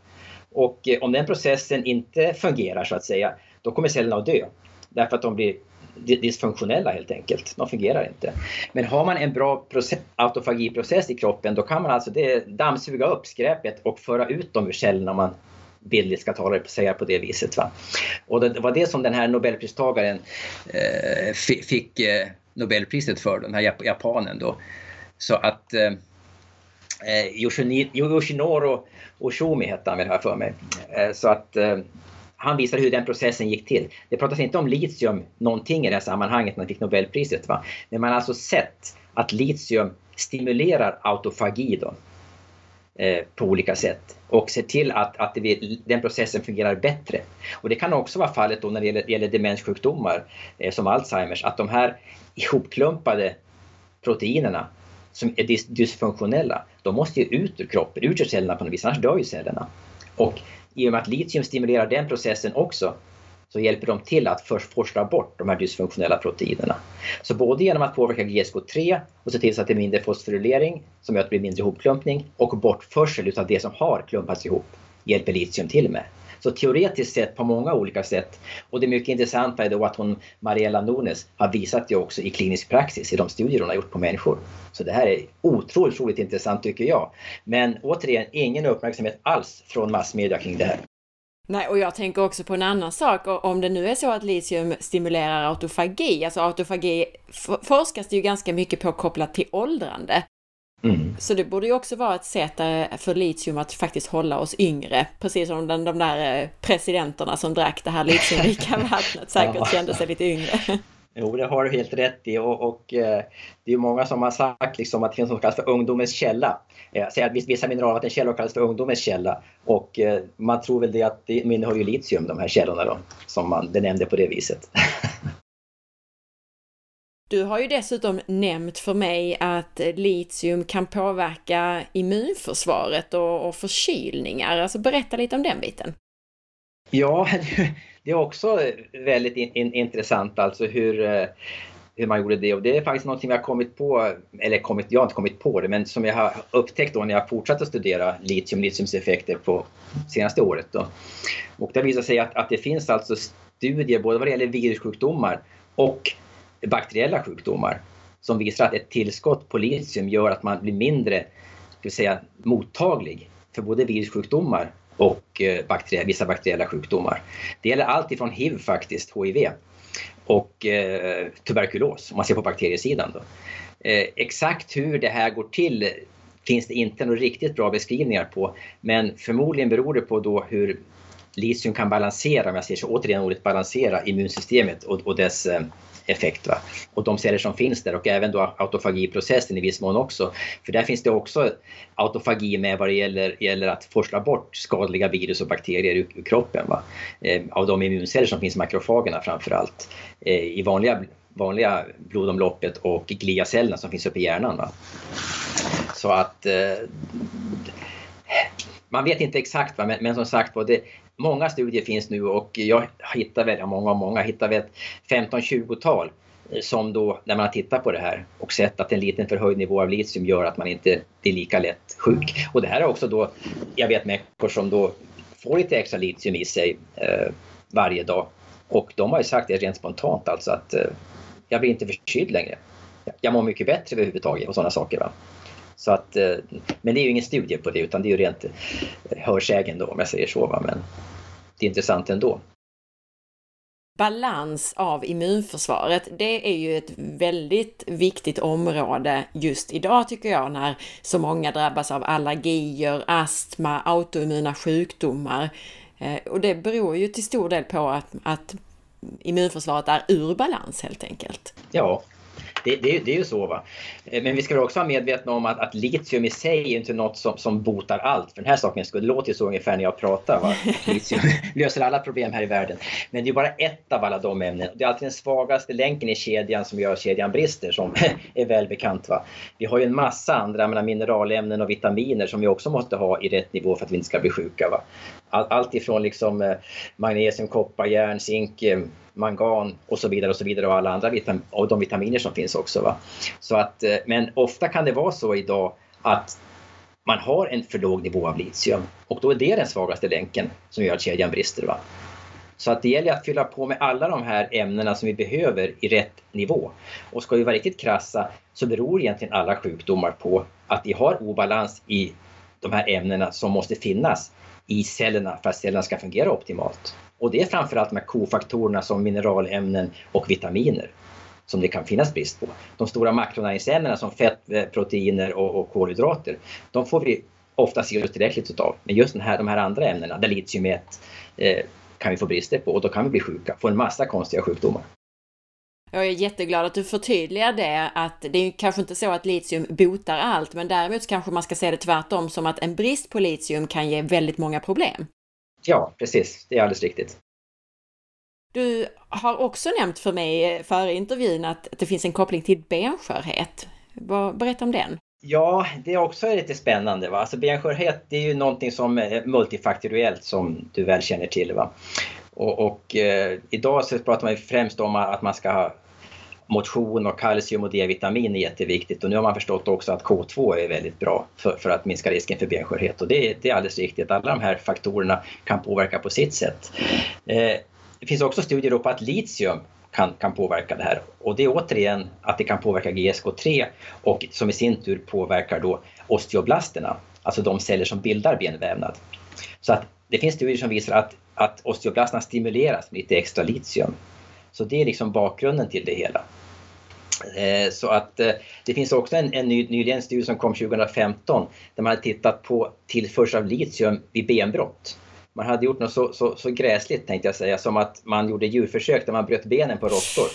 Och eh, om den processen inte fungerar så att säga, då kommer cellerna att dö. Därför att de blir dysfunktionella helt enkelt. De fungerar inte. Men har man en bra process, autofagiprocess i kroppen då kan man alltså det, dammsuga upp skräpet och föra ut dem ur cellerna om man bildligt ska tala, säga på det viset. Va? Och det var det som den här nobelpristagaren eh, fick eh, nobelpriset för, den här japanen då. Så att eh, eh Yoshinoro Oshumi hette han väl här för mig. Eh, så att eh, han visar hur den processen gick till. Det pratas inte om litium någonting i det här sammanhanget när han fick Nobelpriset. Va? Men man har alltså sett att litium stimulerar autofagi då, eh, på olika sätt och ser till att, att det, den processen fungerar bättre. Och det kan också vara fallet då när det gäller, gäller demenssjukdomar eh, som Alzheimers, att de här ihopklumpade proteinerna som är dys dysfunktionella, de måste ju ut ur kroppen, ut ur cellerna på något vis, annars dör ju cellerna. Och i och med att litium stimulerar den processen också så hjälper de till att först forsla bort de här dysfunktionella proteinerna. Så både genom att påverka GSK3 och se till så att det är mindre fosforylering som gör att det blir mindre ihopklumpning och bortförsel utav det som har klumpats ihop hjälper litium till med. Så teoretiskt sett på många olika sätt. Och det mycket intressanta är då att hon, Mariella Nunes, har visat det också i klinisk praxis i de studier hon har gjort på människor. Så det här är otroligt, otroligt intressant tycker jag. Men återigen, ingen uppmärksamhet alls från massmedia kring det här. Nej, och jag tänker också på en annan sak. Om det nu är så att litium stimulerar autofagi, alltså autofagi forskas det ju ganska mycket på kopplat till åldrande. Mm. Så det borde ju också vara ett sätt eh, för litium att faktiskt hålla oss yngre. Precis som den, de där eh, presidenterna som drack det här litiumrika vattnet säkert ja. kände sig lite yngre. Jo, det har du helt rätt i och, och eh, det är många som har sagt liksom att det finns något som kallas för ungdomens källa. Säger att vissa mineralvattenkällor kallas för ungdomens källa och man tror väl det att de innehåller litium de här källorna då, som man benämnde på det viset. Du har ju dessutom nämnt för mig att litium kan påverka immunförsvaret och, och förkylningar. Alltså berätta lite om den biten. Ja, det är också väldigt in, in, intressant alltså hur, eh, hur man gjorde det och det är faktiskt någonting vi har kommit på, eller kommit, jag har inte kommit på det, men som jag har upptäckt då när jag fortsatt att studera litium, litiums effekter på senaste året. Då. Och det visar sig att, att det finns alltså studier både vad det gäller virussjukdomar och bakteriella sjukdomar som visar att ett tillskott på litium gör att man blir mindre ska säga, mottaglig för både virussjukdomar och eh, bakterie, vissa bakteriella sjukdomar. Det gäller allt ifrån hiv faktiskt, HIV, och eh, tuberkulos om man ser på bakteriesidan. Då. Eh, exakt hur det här går till finns det inte några riktigt bra beskrivningar på men förmodligen beror det på då hur litium kan balansera, om jag säger så återigen ordet balansera, immunsystemet och, och dess eh, effekt. Va? Och de celler som finns där och även då autofagiprocessen i viss mån också. För där finns det också autofagi med vad det gäller, gäller att forsla bort skadliga virus och bakterier ur, ur kroppen. Va? Eh, av de immunceller som finns i makrofagerna framförallt. Eh, I vanliga, vanliga blodomloppet och gliacellerna som finns uppe i hjärnan. Va? Så att eh, man vet inte exakt, va? Men, men som sagt var, det, många studier finns nu och jag hittar väl, många och många, hittar väl 15-20-tal eh, som då, när man har tittat på det här och sett att en liten förhöjd nivå av litium gör att man inte blir lika lätt sjuk. Och det här är också då, jag vet människor som då får lite extra litium i sig eh, varje dag och de har ju sagt det rent spontant alltså att eh, jag blir inte förkyld längre. Jag mår mycket bättre överhuvudtaget och sådana saker. Va? Så att, eh, men det är ju ingen studie på det utan det är ju rent eh, hörsägen då om jag säger så. Va? Men det är intressant ändå. Balans av immunförsvaret, det är ju ett väldigt viktigt område just idag tycker jag när så många drabbas av allergier, astma, autoimmuna sjukdomar. Eh, och det beror ju till stor del på att, att immunförsvaret är ur balans helt enkelt. Ja, det, det, det, är ju så. Va? Eh, men vi ska också vara medvetna om att, att litium i sig är inte något som, som botar allt. För den här saken skulle det låter ju så ungefär när jag pratar. Va? Litium löser alla problem här i världen. Men det är bara ett av alla de ämnen. Det är alltid den svagaste länken i kedjan som gör kedjan brister som är välbekant. Va? Vi har ju en massa andra mineralämnen och vitaminer som vi också måste ha i rätt nivå för att vi inte ska bli sjuka. Va? allt ifrån liksom eh, magnesium, koppar, järn, zink, eh, mangan och så vidare och så vidare och alla andra vitam och de vitaminer som finns också. Va? Så att, eh, men ofta kan det vara så idag att man har en för låg nivå av litium och då är det den svagaste länken som gör att kedjan brister. Va? Så att det gäller att fylla på med alla de här ämnena som vi behöver i rätt nivå. Och ska vi vara riktigt krassa så beror egentligen alla sjukdomar på att vi har obalans i de här ämnena som måste finnas i cellerna för att cellerna ska fungera optimalt. Och det är framförallt de här kofaktorerna som mineralämnen och vitaminer som det kan finnas brist på. De stora makronäringsämnena som fett, eh, proteiner och, och kolhydrater, de får vi oftast i oss tillräckligt utav. Men just den här, de här andra ämnena, där litium är ett, eh, kan vi få brister på och då kan vi bli sjuka, få en massa konstiga sjukdomar. Jag är jätteglad att du förtydligar det, att det är kanske inte så att litium botar allt, men däremot kanske man ska se det tvärtom som att en brist på litium kan ge väldigt många problem. Ja, precis. Det är alldeles riktigt. Du har också nämnt för mig före intervjun att det finns en koppling till benskörhet. Berätta om den. Ja, det är också lite spännande. Va? Alltså benskörhet det är ju någonting som är multifaktoriellt som du väl känner till. Va? Och, och eh, idag så pratar man främst om att man ska motion och kalcium och D-vitamin är jätteviktigt och nu har man förstått också att K2 är väldigt bra för, för att minska risken för benskörhet och det, det, är alldeles riktigt. Alla de här faktorerna kan påverka på sitt sätt. Eh, det finns också studier på att litium kan, kan påverka det här. Och det är återigen att det kan påverka GSK3 och som i sin tur påverkar då osteoblasterna, alltså de celler som bildar benvävnad. Så att det finns studier som visar att, att osteoblasterna stimuleras med lite extra litium. Så det är liksom bakgrunden till det hela. Eh, så att eh, det finns också en, en ny, nyligen studie som kom 2015 där man har tittat på tillförsel av litium vid benbrott man hade gjort något så, så, så gräsligt tänkte jag säga, som att man gjorde djurförsök där man bröt benen på råttor.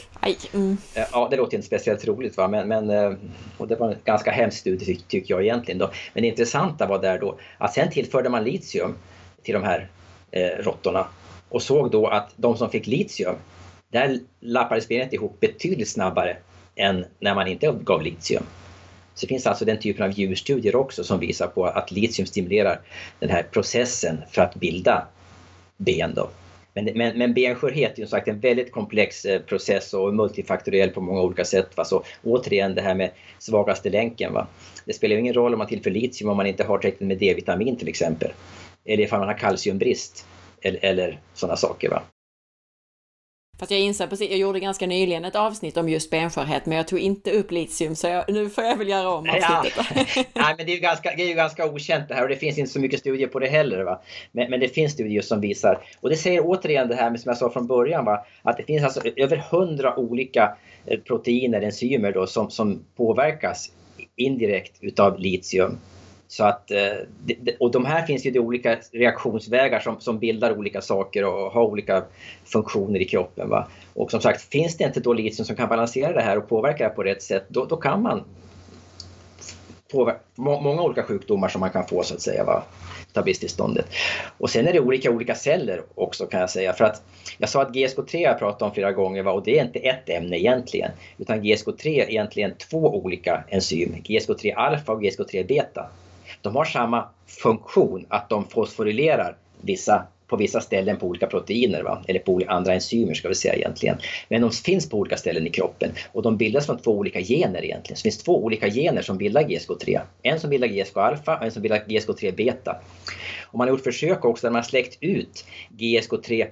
Mm. Ja, det låter inte speciellt roligt va, men, men eh, och det var en ganska hemsk studie tycker jag egentligen. Då. Men det intressanta var där då att sen tillförde man litium till de här eh, råttorna och såg då att de som fick litium, där lappades benet ihop betydligt snabbare än när man inte gav litium. Så det finns alltså den typen av djurstudier också som visar på att litium stimulerar den här processen för att bilda ben. Då. Men, men, men benskörhet är ju sagt en väldigt komplex eh, process och multifaktoriell på många olika sätt. Va? Så återigen det här med svagaste länken. Va? Det spelar ju ingen roll om man tillför litium om man inte har tillräckligt med D-vitamin till exempel. Eller ifall man har kalciumbrist eller, eller sådana saker. Va? Fast jag inser precis, jag gjorde ganska nyligen ett avsnitt om just benskörhet, men jag tog inte upp litium, så jag, nu får jag väl göra om avsnittet. Ja. Nej, men det är, ju ganska, det är ju ganska okänt det här och det finns inte så mycket studier på det heller. Va? Men, men det finns studier som visar, och det säger återigen det här med, som jag sa från början, va? att det finns alltså över hundra olika eh, proteiner, enzymer då, som, som påverkas indirekt utav litium. Så att, eh, och de här finns ju de olika reaktionsvägar som, som bildar olika saker och har olika funktioner i kroppen. Va? Och som sagt, finns det inte då litium som kan balansera det här och påverka det på rätt sätt, då, då kan man påverka många olika sjukdomar som man kan få så att säga. Va? Stabilitetstillståndet. Och sen är det olika olika celler också kan jag säga. För att jag sa att GSK3 har jag pratat om flera gånger va? och det är inte ett ämne egentligen. Utan GSK3 är egentligen två olika enzym. GSK3 alfa och GSK3 beta de har samma funktion att de fosforilerar vissa, på vissa ställen på olika proteiner, va? eller på andra enzymer ska vi säga egentligen. Men de finns på olika ställen i kroppen och de bildas från två olika gener egentligen. Så det finns två olika gener som bildar GSK3. En som bildar GSK alfa och en som bildar GSK3 beta. Och man har gjort försök också där man har släckt ut GSK3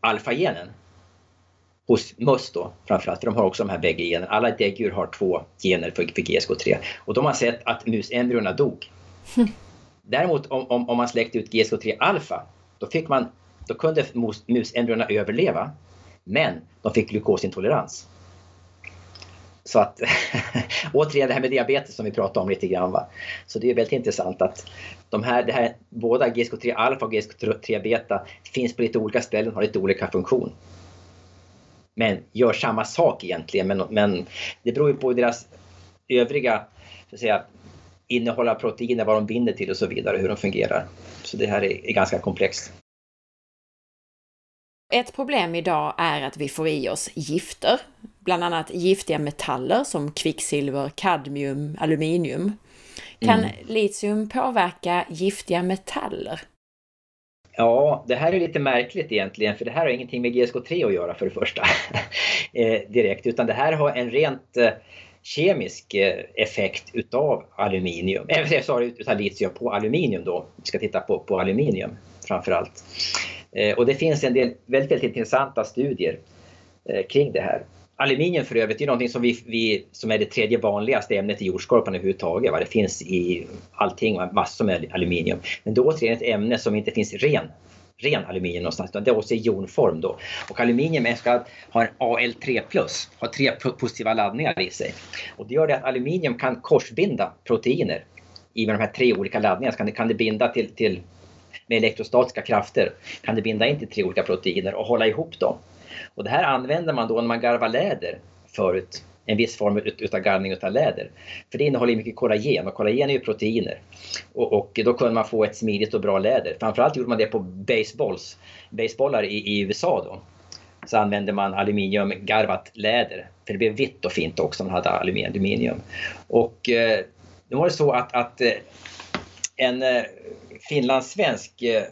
alfa-genen hos möss då framförallt, för de har också de här bägge generna. Alla däggdjur har två gener för, för GSK3 och de har sett att musembryorna dog. Däremot om, om, om man släckte ut GSK3 alfa, då, fick man, då kunde mus, musembryorna överleva, men de fick glukosintolerans. Så att återigen det här med diabetes som vi pratade om lite grann. Va? Så det är väldigt intressant att de här, det här, båda GSK3 alfa och GSK3 beta finns på lite olika ställen och har lite olika funktion men gör samma sak egentligen. Men, men det beror ju på deras övriga så att säga, innehåll av proteiner, vad de binder till och så vidare, hur de fungerar. Så det här är, är ganska komplext. Ett problem idag är att vi får i oss gifter, bland annat giftiga metaller som kvicksilver, kadmium, aluminium. Kan mm. litium påverka giftiga metaller? Ja, det här är lite märkligt egentligen för det här har ingenting med GSK3 att göra för det första. Eh, direkt, utan det här har en rent eh, kemisk eh, effekt utav aluminium, eller sorry, utav litium på aluminium då. Vi ska titta på, på aluminium framförallt. Och det finns en del väldigt, väldigt intressanta studier kring det här. Aluminium för övrigt är någonting som, vi, vi, som är det tredje vanligaste ämnet i jordskorpan överhuvudtaget. Va? Det finns i allting, massor med aluminium. Men då återigen ett ämne som inte finns ren ren aluminium någonstans, utan det är också i jonform då. Och aluminium ska ha en Al3+, har tre positiva laddningar i sig. Och det gör det att aluminium kan korsbinda proteiner i de här tre olika laddningarna. Så kan det, kan det binda till, till med elektrostatiska krafter, kan det binda in till tre olika proteiner och hålla ihop dem. Och det här använder man då när man garvar läder förut. En viss form utav garvning utav läder. För det innehåller mycket kollagen och kollagen är ju proteiner. Och, och, då kunde man få ett smidigt och bra läder. Framförallt gjorde man det på baseballs, basebollar i, i USA då. så använde man aluminiumgarvat läder. För det blev vitt och fint också om man hade aluminium. Och eh, nu var det så att, att eh, en eh, finlandssvensk eh,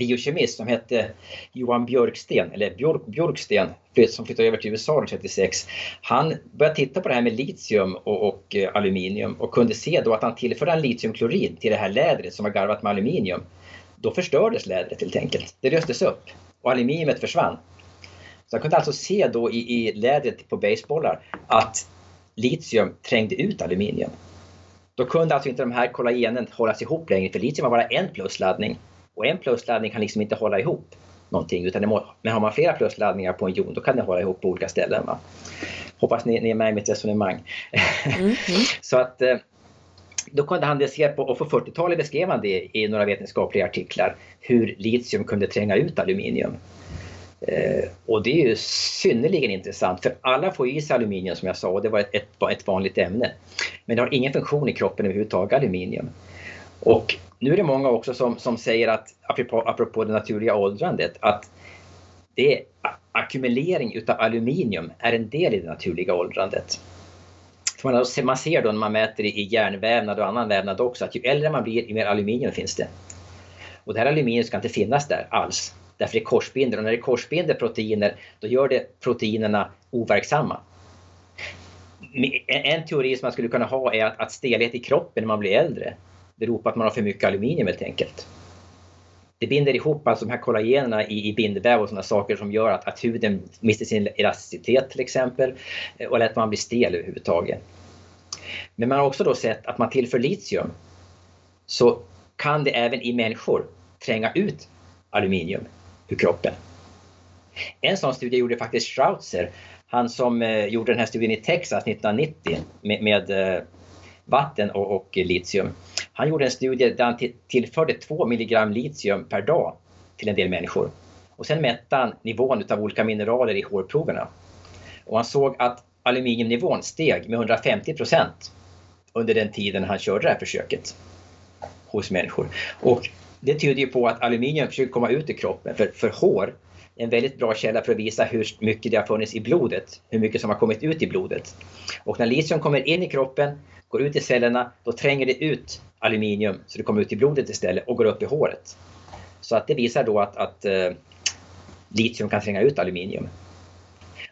biokemist som hette Johan Björksten, eller Björk, Björksten, som flyttade över till USA 1936. Han började titta på det här med litium och, och eh, aluminium och kunde se då att han tillförde en litiumklorid till det här lädret som var garvat med aluminium. Då förstördes lädret helt enkelt. Det löstes upp och aluminiumet försvann. Så han kunde alltså se då i, i lädret på basebollar att litium trängde ut aluminium. Då kunde alltså inte de här kollagenen hållas ihop längre för litium var bara en plusladdning och en plusladdning kan liksom inte hålla ihop någonting utan må, men har man flera plusladdningar på en jon då kan det hålla ihop på olika ställen. Va? Hoppas ni, ni är med i mitt resonemang. Mm, mm. så att eh, då kunde han se på, och på 40-talet beskrev han det i några vetenskapliga artiklar, hur litium kunde tränga ut aluminium. Eh, och det är ju synnerligen intressant för alla får i sig aluminium som jag sa och det var ett, ett, ett vanligt ämne. Men det har ingen funktion i kroppen överhuvudtaget, aluminium. Och nu är det många också som, som säger att, apropå, apropå det naturliga åldrandet, att det ackumulering utav aluminium är en del i det naturliga åldrandet. Man, man ser då när man mäter i hjärnvävnad och annan vävnad också att ju äldre man blir, ju mer aluminium finns det. Och det här aluminium ska inte finnas där alls. Därför det korsbinder och när det korsbinder proteiner då gör det proteinerna overksamma. En teori som man skulle kunna ha är att, att stelhet i kroppen när man blir äldre beror på att man har för mycket aluminium helt enkelt. Det binder ihop alltså de här kollagenerna i, i bindväv och sådana saker som gör att, att huden mister sin elasticitet till exempel eh, och att man blir stel överhuvudtaget. Men man har också då sett att man tillför litium så kan det även i människor tränga ut aluminium ur kroppen. En sån studie gjorde faktiskt Schrautzer, han som eh, gjorde den här studien i Texas 1990 med, med eh, vatten och, och, litium. Han gjorde en studie där han tillförde 2 milligram litium per dag till en del människor. Och sen mätte han nivån av olika mineraler i hårproverna. Och han såg att aluminiumnivån steg med 150 procent under den tiden han körde det här försöket hos människor. Och det tyder ju på att aluminium försöker komma ut i kroppen, för, för hår är en väldigt bra källa för att visa hur mycket det har funnits i blodet, hur mycket som har kommit ut i blodet. Och när litium kommer in i kroppen, går ut i cellerna, då tränger det ut aluminium så det kommer ut i blodet istället och går upp i håret. Så att det visar då att, att eh, litium kan tränga ut aluminium.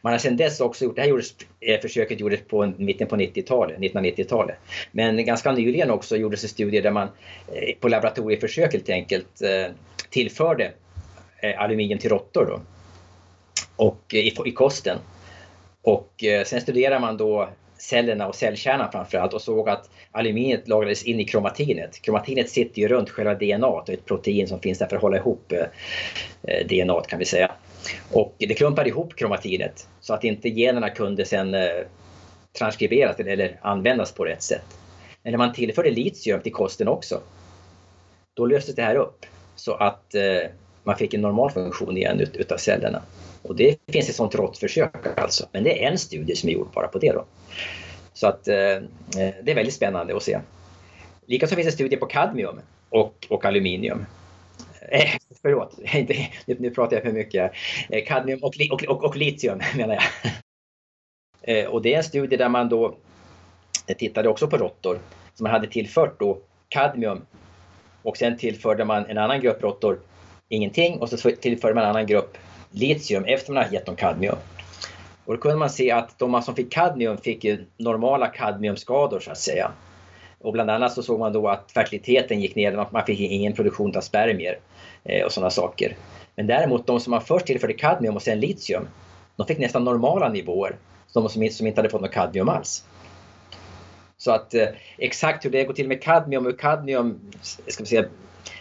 Man har sedan dess också gjort, det här gjordes, eh, försöket gjordes på mitten på 90-talet, 1990-talet. Men ganska nyligen också gjordes det studier där man eh, på laboratorieförsök helt enkelt eh, tillförde eh, aluminium till råttor då. Och eh, i, i kosten. Och eh, sen studerar man då cellerna och cellkärnan framförallt och såg att aluminiet lagrades in i kromatinet. Kromatinet sitter ju runt själva DNA, och ett protein som finns där för att hålla ihop eh, DNA kan vi säga. Och det klumpade ihop kromatinet så att inte generna kunde sen eh, transkriberas eller användas på rätt sätt. Men när man tillförde litium till kosten också, då löstes det här upp så att eh, man fick en normal funktion igen utav cellerna. Och det finns ett sånt råttförsök alltså, men det är en studie som är gjord bara på det då. Så att eh, eh det är väldigt spännande att se. Likaså finns det studier på kadmium och, och aluminium. Eh, förlåt, nu, nu pratar jag för mycket. Eh, kadmium och, och, och, och litium menar jag. Eh, och det är en studie där man då tittade också på råttor som man hade tillfört då kadmium och sen tillförde man en annan grupp råttor ingenting och så tillförde man en annan grupp litium efter man har gett dem kadmium. Och då kunde man se att de som fick kadmium fick normala kadmiumskador så att säga. Och bland annat så såg man då att fertiliteten gick ner, man fick ingen produktion av spermier eh, och sådana saker. Men däremot de som man först tillförde kadmium och sen litium, de fick nästan normala nivåer. De som, som inte hade fått något kadmium alls. Så att eh, exakt hur det går till med kadmium och kadmium, ska vi säga,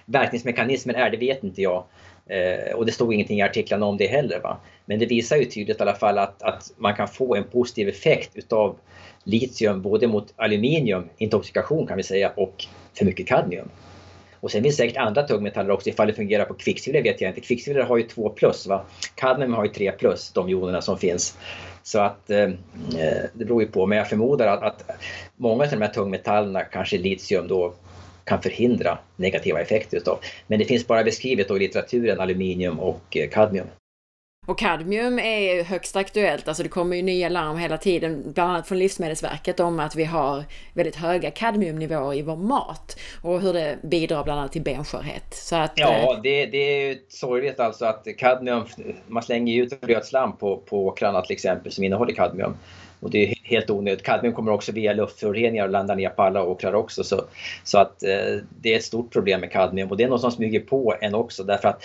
verkningsmekanismen är, det vet inte jag. Eh, och det stod ingenting i artiklarna om det heller. Va? Men det visar ju tydligt i alla fall att, att man kan få en positiv effekt utav litium både mot aluminium, intoxikation kan vi säga, och för mycket kadmium. Och sen finns det säkert andra tungmetaller också, ifall det fungerar på kvicksilver vet jag inte. Kvicksilver har ju 2 plus, va? kadmium har ju 3 plus, de jonerna som finns. Så att eh, eh, det beror ju på, men jag förmodar att, att många av de här tungmetallerna, kanske litium då, kan förhindra negativa effekter utav. Men det finns bara beskrivet i litteraturen aluminium och eh, kadmium. Och kadmium är högst aktuellt, alltså det kommer ju nya larm hela tiden, bland annat från Livsmedelsverket om att vi har väldigt höga kadmiumnivåer i vår mat och hur det bidrar bland annat till benskörhet. Så att, ja, eh, det, det är sorgligt alltså att kadmium, man slänger ut rötslam på, på åkrarna till exempel som innehåller kadmium. Och det är helt onödigt. Kadmium kommer också via luftföroreningar och landar ner på alla åkrar också. Så, så att eh, det är ett stort problem med kadmium och det är något som smyger på en också därför att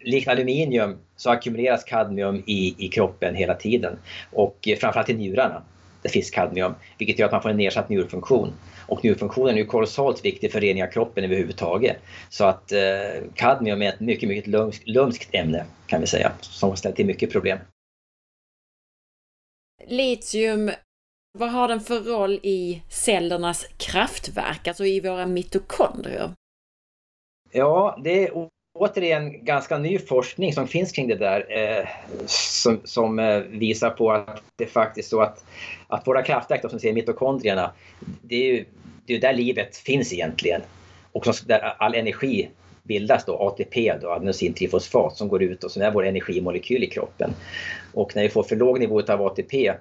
likt aluminium så ackumuleras kadmium i, i kroppen hela tiden och eh, framförallt i njurarna. Det finns kadmium, vilket gör att man får en nedsatt njurfunktion. Och njurfunktionen är ju kolossalt viktig för rening av kroppen överhuvudtaget. Så att eh, kadmium är ett mycket, mycket lumskt ämne kan vi säga, som ställer till mycket problem. Litium, vad har den för roll i cellernas kraftverk, alltså i våra mitokondrier? Ja, det är återigen ganska ny forskning som finns kring det där eh, som, som eh, visar på att det är faktiskt så att, att våra kraftverk, då, som säger mitokondrierna, det är ju det är där livet finns egentligen. Och som, där all energi bildas då, ATP, då, adenosintrifosfat, som går ut och som är vår energimolekyl i kroppen. Och när vi får för låg nivå av ATP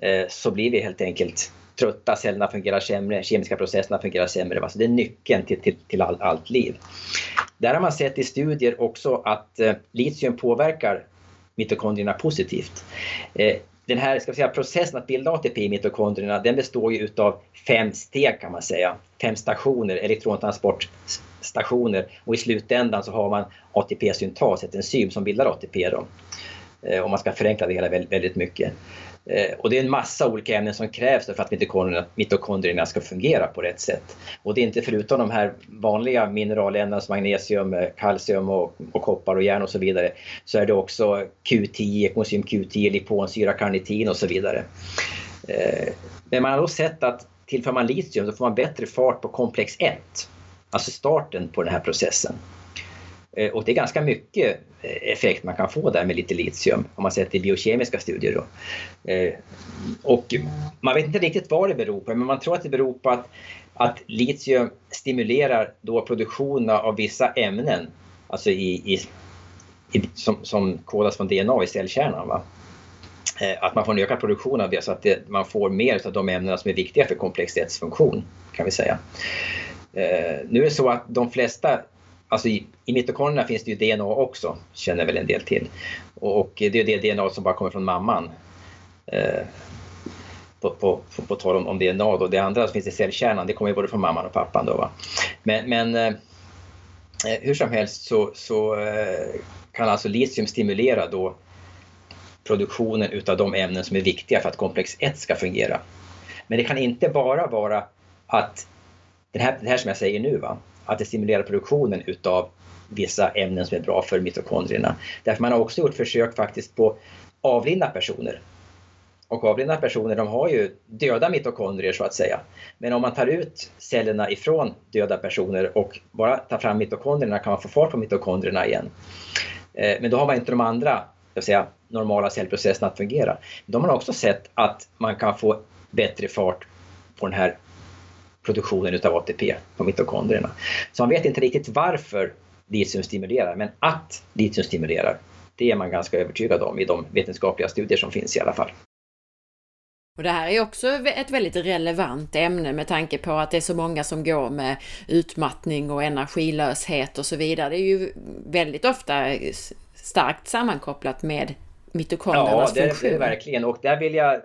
eh, så blir vi helt enkelt trötta, cellerna fungerar sämre, kemiska processerna fungerar sämre. så det är nyckeln till, till, till all, allt liv. Där har man sett i studier också att eh, litium påverkar mitokondrierna positivt. Eh, den här ska säga, processen att bilda ATP i mitokondrierna den består ju utav fem steg kan man säga. Fem stationer, elektrontransport, stationer och i slutändan så har man ATP-syntas, ett enzym som bildar ATP. Då. Eh, Om man ska förenkla det hela väldigt mycket. Eh, och det är en massa olika ämnen som krävs för att mitokondrierna, mitokondrierna ska fungera på rätt sätt. Och det är inte förutom de här vanliga mineralämnena som magnesium, eh, kalcium och, och, koppar och järn och så vidare så är det också Q10, ekmozym Q10, liponsyra, karnitin och så vidare. Men man har då sett att tillför man litium så får man bättre fart på komplex 1, alltså starten på den här processen. Eh, och det är ganska mycket eh, effekt man kan få där med lite litium om man sett det i biokemiska studier. Då. Eh, och man vet inte riktigt vad det beror på men man tror att det beror på att, att litium stimulerar då produktionen av vissa ämnen alltså i, i, i som, som kodas från DNA i cellkärnan. Va? Att man får en ökad produktion av det så att det, man får mer av de ämnena som är viktiga för komplexitetsfunktion kan vi säga. Eh, nu är det så att de flesta Alltså i, i mitokondrierna finns det ju DNA också, känner väl en del till. Och, och det är det DNA som bara kommer från mamman. Eh, på, på, på, på tal om, om DNA då. Det andra som finns i cellkärnan, det kommer ju både från mamman och pappan då. Va? Men, men eh, eh hur som helst så, så eh, kan alltså litium stimulera då produktionen utav de ämnen som är viktiga för att komplex 1 ska fungera. Men det kan inte bara vara att det här, det här som jag säger nu, va? att det stimulerar produktionen utav vissa ämnen som är bra för mitokondrierna. Därför man har också gjort försök faktiskt på avlidna personer. Och avlidna personer de har ju döda mitokondrier så att säga. Men om man tar ut cellerna ifrån döda personer och bara tar fram mitokondrierna kan man få fart på mitokondrierna igen. Eh, men då har man inte de andra säga, normala cellprocesserna att fungera. De har också sett att man kan få bättre fart på den här produktionen utav ATP på mitokondrierna. Så man vet inte riktigt varför litium stimulerar, men att litium stimulerar, det är man ganska övertygad om i de vetenskapliga studier som finns i alla fall. Och det här är också ett väldigt relevant ämne med tanke på att det är så många som går med utmattning och energilöshet och så vidare. Det är ju väldigt ofta starkt sammankopplat med mitokondriernas ja, det, funktion. Ja, det är det verkligen. Och där vill jag,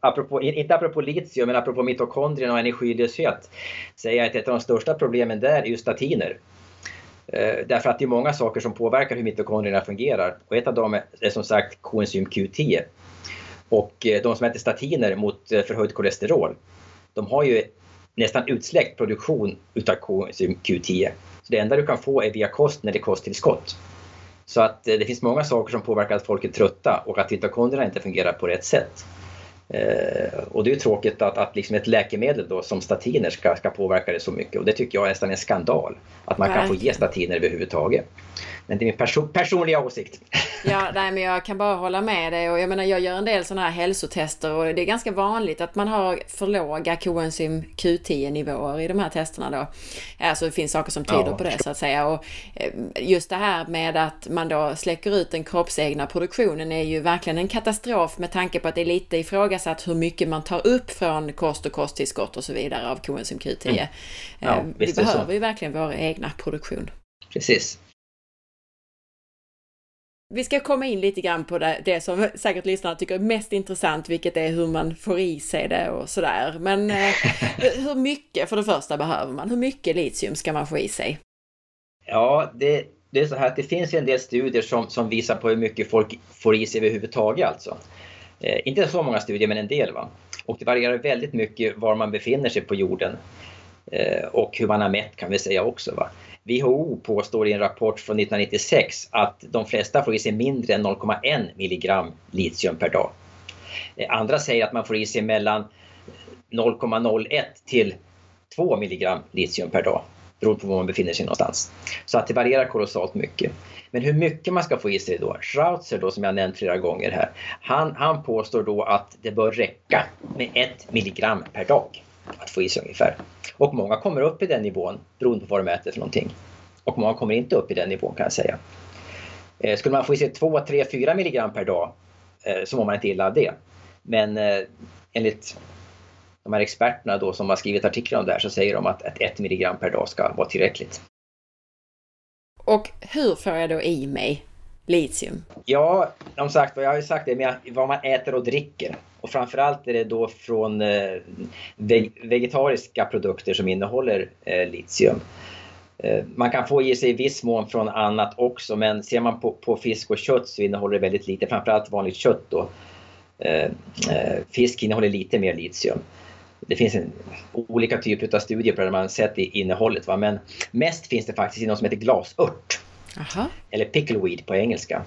apropå, inte apropå litium, men apropå mitokondrierna och energilöshet, säga att ett av de största problemen där är ju statiner. Eh, därför att det är många saker som påverkar hur mitokondrierna fungerar. Och ett av dem är som sagt koenzym Q10. Och eh, de som äter statiner mot eh, förhöjt kolesterol, de har ju nästan utsläckt produktion utav koenzym Q10. Så det enda du kan få är via kost när det är kosttillskott. Så att eh, det finns många saker som påverkar att folk är trötta och att mitokondrierna inte fungerar på rätt sätt. Eh, och det är tråkigt att, att liksom ett läkemedel då, som statiner ska, ska påverka det så mycket och det tycker jag är nästan en skandal. Att man kan få ge statiner överhuvudtaget. Men det är min perso personliga åsikt. Ja, nej, men jag kan bara hålla med dig och jag menar jag gör en del sådana här hälsotester och det är ganska vanligt att man har för låga koenzym Q10 nivåer i de här testerna då. Alltså det finns saker som tyder ja. på det så att säga och eh, just det här med att man då släcker ut den kroppsegna produktionen är ju verkligen en katastrof med tanke på att det är lite ifrågasatt hur mycket man tar upp från kost och kosttillskott och så vidare av koenzym Q10. Mm. Ja, eh, vi behöver ju verkligen vår egna produktion. Precis. Vi ska komma in lite grann på det, det som säkert lyssnarna tycker är mest intressant, vilket är hur man får i sig det och sådär. Men eh, hur mycket, för det första, behöver man? Hur mycket litium ska man få i sig? Ja, det, det är så här att det finns en del studier som, som visar på hur mycket folk får i sig överhuvudtaget alltså. Eh, inte så många studier, men en del. Va? Och det varierar väldigt mycket var man befinner sig på jorden. Eh, och hur man har mätt kan vi säga också. Va? WHO påstår i en rapport från 1996 att de flesta får i sig mindre än 0,1 milligram litium per dag. Eh, andra säger att man får i sig mellan 0,01 till 2 milligram litium per dag beroende på var man befinner sig någonstans. Så att det varierar kolossalt mycket. Men hur mycket man ska få i sig då? Schrautzer då, som jag nämnt flera gånger här, han, han påstår då att det bör räcka med 1 milligram per dag att få i sig ungefär. Och många kommer upp i den nivån beroende på vad de äter för någonting. Och många kommer inte upp i den nivån kan jag säga. Eh, skulle man få i sig 2, 3, 4 milligram per dag eh, så mår man inte illa av det. Men eh, enligt de här experterna då som har skrivit artiklar om det här så säger de att 1 milligram per dag ska vara tillräckligt. Och hur får jag då i mig litium? Ja, som sagt, jag har ju sagt det men vad man äter och dricker. Och framförallt är det då från eh, vegetariska produkter som innehåller eh, litium. Eh, man kan få i sig i viss mån från annat också men ser man på, på fisk och kött så innehåller det väldigt lite, framförallt vanligt kött då. Fisk innehåller lite mer litium. Det finns en, olika typer av studier på det man sett i innehållet va? men mest finns det faktiskt i något som heter glasört. Aha. Eller pickleweed på engelska.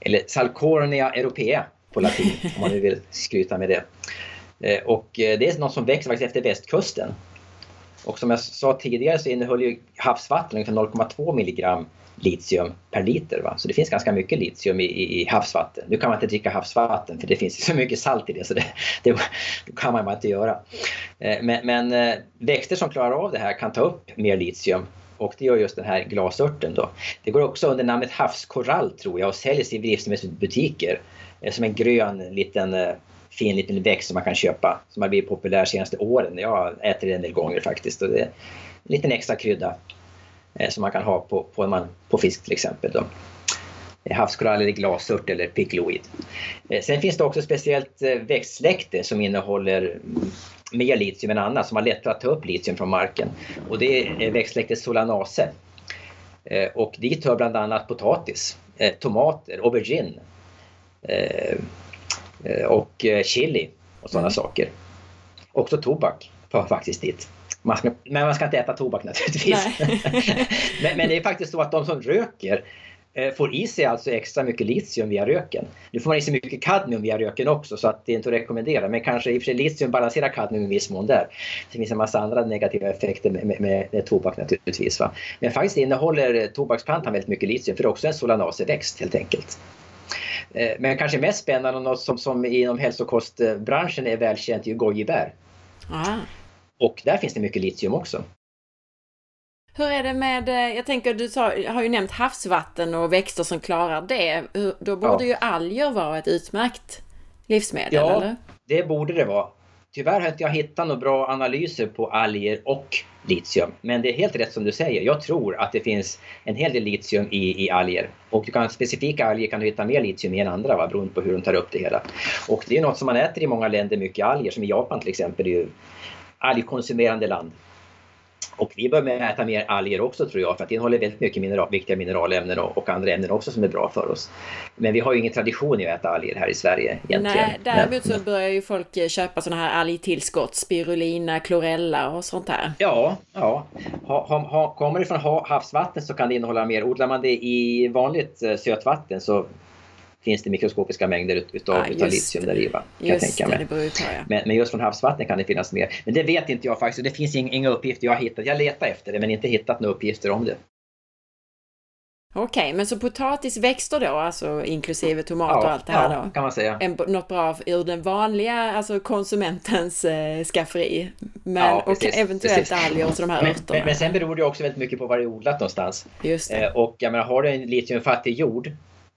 Eller Salcornia europea på latin om man nu vill skryta med det. Eh, och eh, det är något som växer faktiskt efter västkusten. Och som jag sa tidigare så innehåller ju havsvatten liksom ungefär 0,2 milligram litium per liter. Va? Så det finns ganska mycket litium i, i, havsvatten. Nu kan man inte dricka havsvatten för det finns så mycket salt i det så det, det, det kan man bara inte göra. Eh, men, men, växter som klarar av det här kan ta upp mer litium och det gör just den här glasörten då. Det går också under namnet havskorall tror jag och säljs i livsmedelsbutiker eh, som en grön liten eh, fin liten växt som man kan köpa som har blivit populär de senaste åren. Jag äter det en del gånger faktiskt och det är en liten extra krydda eh, som man kan ha på, på, man, på fisk till exempel. Då. Havskorall eller glasört eller pickleweed. Sen finns det också speciellt växtsläkte som innehåller mm, mer litium än annat som har lättare att ta upp litium från marken och det är växtsläktet Solanase. Och dit hör bland annat potatis, tomater, aubergine, Eh, eh, och eh, chili och sådana mm. saker. Också tobak hör faktiskt dit. Man ska, men man ska inte äta tobak naturligtvis. men, men, det är faktiskt så att de som röker får i sig alltså extra mycket litium via röken. Nu får man i sig mycket kadmium via röken också så att det är inte att rekommendera. Men kanske i och för sig litium balanserar kadmium i viss mån där. Det finns en massa andra negativa effekter med, med, med, med tobak naturligtvis. Va? Men faktiskt innehåller tobaksplantan väldigt mycket litium för det är också en solanaseväxt helt enkelt. Eh, men kanske mest spännande och något som, som inom hälsokostbranschen är välkänt är ju gojibär. Ah. Och där finns det mycket litium också. Hur är det med, eh, jag tänker du sa, har ju nämnt havsvatten och växter som klarar det. Då borde ja. ju alger vara ett utmärkt livsmedel, ja, eller? det borde det vara. Tyvärr har inte jag hittat några bra analyser på alger och litium. Men det är helt rätt som du säger. Jag tror att det finns en hel del litium i, i alger. Och du kan, specifika alger kan du hitta mer litium i än andra va, beroende på hur de tar upp det hela. Och det är något som man äter i många länder, mycket alger. Som i Japan till exempel, det är ju algkonsumerande land. Och vi bör äta mer alger också tror jag för att det innehåller väldigt mycket mineral, viktiga mineralämnen och, och, andra ämnen också som är bra för oss. Men vi har ju ingen tradition i att äta alger här i Sverige egentligen. Nej, däremot så börjar ju folk eh, köpa sådana här algtillskott, spirulina, chlorella och sånt här. Ja, ja. Ha, ha, ha, kommer det från havsvatten så kan det innehålla mer. Odlar man det i vanligt eh, sötvatten så finns det mikroskopiska mängder utav, ja, utav litium där i. Va? Kan jag tänka mig. Ja. men, men, just från havsvatten kan det finnas mer. Men det vet inte jag faktiskt. Det finns inga, uppgifter jag har hittat. Jag letar efter det men inte hittat några uppgifter om det. Okej, okay, men så potatisväxter då, alltså inklusive tomater ja, och allt det här ja, då? kan man säga. En, något bra ur den vanliga, alltså konsumentens eh, skafferi. Men, ja, precis, och eventuellt alger och så de här men, örterna. Men, men, sen beror det också väldigt mycket på var det är odlat någonstans. Just det. Eh, och jag menar, har du en litiumfattig jord,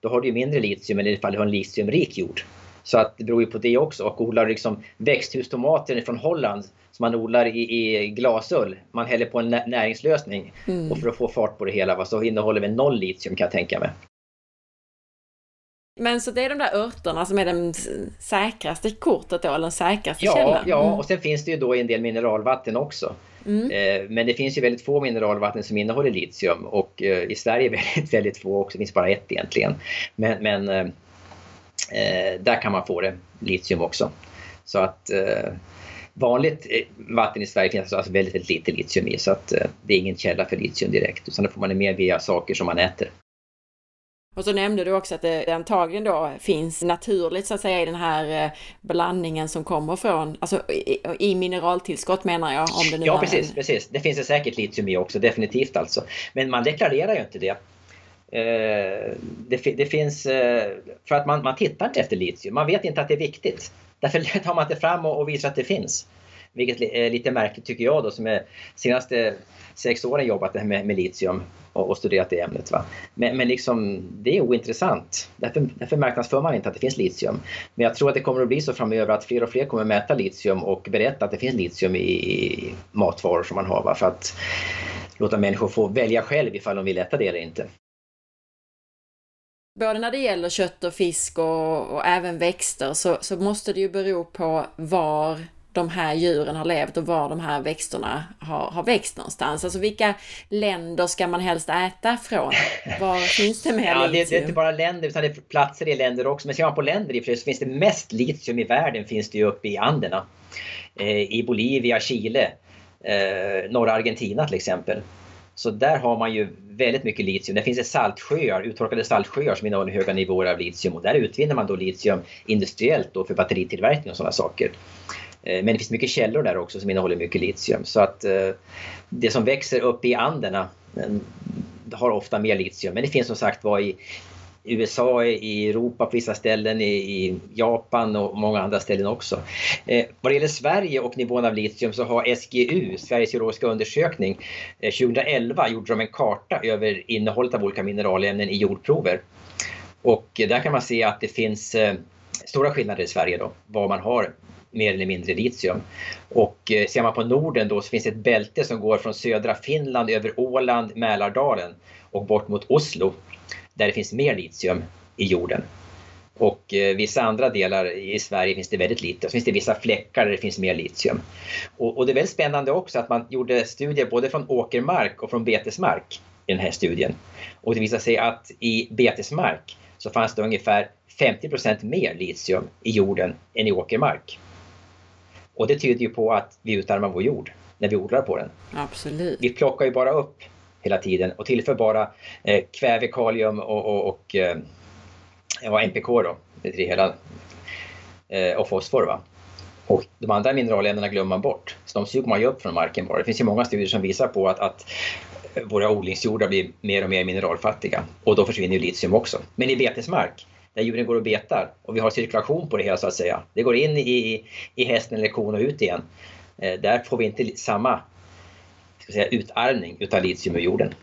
då har du mindre litium än ifall du har en litiumrik jord. Så att det beror ju på det också. Och odlar liksom växthustomater från Holland som man odlar i, i glasull. Man häller på en näringslösning mm. och för att få fart på det hela va, så innehåller vi noll litium kan jag tänka mig. Men så det är de där örterna som är den säkraste kortet då, eller den säkraste ja, källan? Ja, mm. och sen finns det ju då en del mineralvatten också. Mm. Eh, men det finns ju väldigt få mineralvatten som innehåller litium och eh, i Sverige väldigt, väldigt få också. Det finns bara ett egentligen. Men, men eh, där kan man få det, litium också. Så att vanligt vatten i Sverige finns alltså väldigt, väldigt lite litium i så att det är ingen källa för litium direkt utan det får man mer via saker som man äter. Och så nämnde du också att det antagligen då finns naturligt så att säga i den här eh, blandningen som kommer från, alltså i, i mineraltillskott menar jag. Om det nu ja precis, en... precis. Det finns det säkert litium i också, definitivt alltså. Men man deklarerar ju inte det. Det, det finns, för att man, man tittar inte efter litium, man vet inte att det är viktigt. Därför tar man inte fram och, visar att det finns. Vilket är eh, lite märkligt tycker jag då som är senaste sex åren jobbat med, med litium och, och studerat det ämnet. Va? Men, men liksom, det är ointressant. Därför, därför marknadsför man inte att det finns litium. Men jag tror att det kommer att bli så framöver att fler och fler kommer mäta litium och berätta att det finns litium i, i matvaror som man har. Va? För att låta människor få välja själv ifall de vill äta det eller inte. Både när det gäller kött och fisk och, och även växter så, så måste det ju bero på var de här djuren har levt och var de här växterna har, har växt någonstans. Alltså vilka länder ska man helst äta från? Var finns det mer ja, litium? Det, är inte bara länder utan det är platser i länder också. Men ser man på länder i så finns det mest litium i världen finns det ju uppe i Anderna. Eh, I Bolivia, Chile, eh, norra Argentina till exempel. Så där har man ju väldigt mycket litium. Det finns saltsjöar, uttorkade saltsjöar som innehåller höga nivåer av litium och där utvinner man då litium industriellt då för batteritillverkning och sådana saker. Eh, men det finns mycket källor där också som innehåller mycket litium. Så att eh, det som växer upp i Anderna har ofta mer litium. Men det finns som sagt var i USA, i Europa på vissa ställen, i, Japan och många andra ställen också. Eh, vad det gäller Sverige och nivån av litium så har SGU, Sveriges geologiska undersökning, eh, 2011 gjorde de en karta över innehållet av olika mineralämnen i jordprover. Och där kan man se att det finns stora skillnader i Sverige då, var man har mer eller mindre litium. Och eh, ser man på Norden då så finns det ett bälte som går från södra Finland över Åland, Mälardalen och bort mot Oslo där det finns mer litium i jorden. Och eh, vissa andra delar i Sverige finns det väldigt lite. Så finns det vissa fläckar där det finns mer litium. Och, och, det är väldigt spännande också att man gjorde studier både från åkermark och från betesmark i den här studien. Och det visade sig att i betesmark så fanns det ungefär 50% mer litium i jorden än i åkermark. Och det tyder ju på att vi utarmar vår jord när vi odlar på den. Absolut. Vi plockar ju bara upp hela tiden och tillför bara eh, kväve, kalium och, och, och eh, NPK då, det hela, eh, och fosfor. Va? Och de andra mineralämnena glömmer man bort. Så de suger man ju upp från marken bara. Det finns ju många studier som visar på att, att våra odlingsjordar blir mer och mer mineralfattiga. Och då försvinner ju litium också. Men i betesmark, där djuren går och betar och vi har cirkulation på det hela så att säga. Det går in i, i hästen eller kon och ut igen. Eh, där får vi inte samma ska säga, utarmning utav litium ur jorden.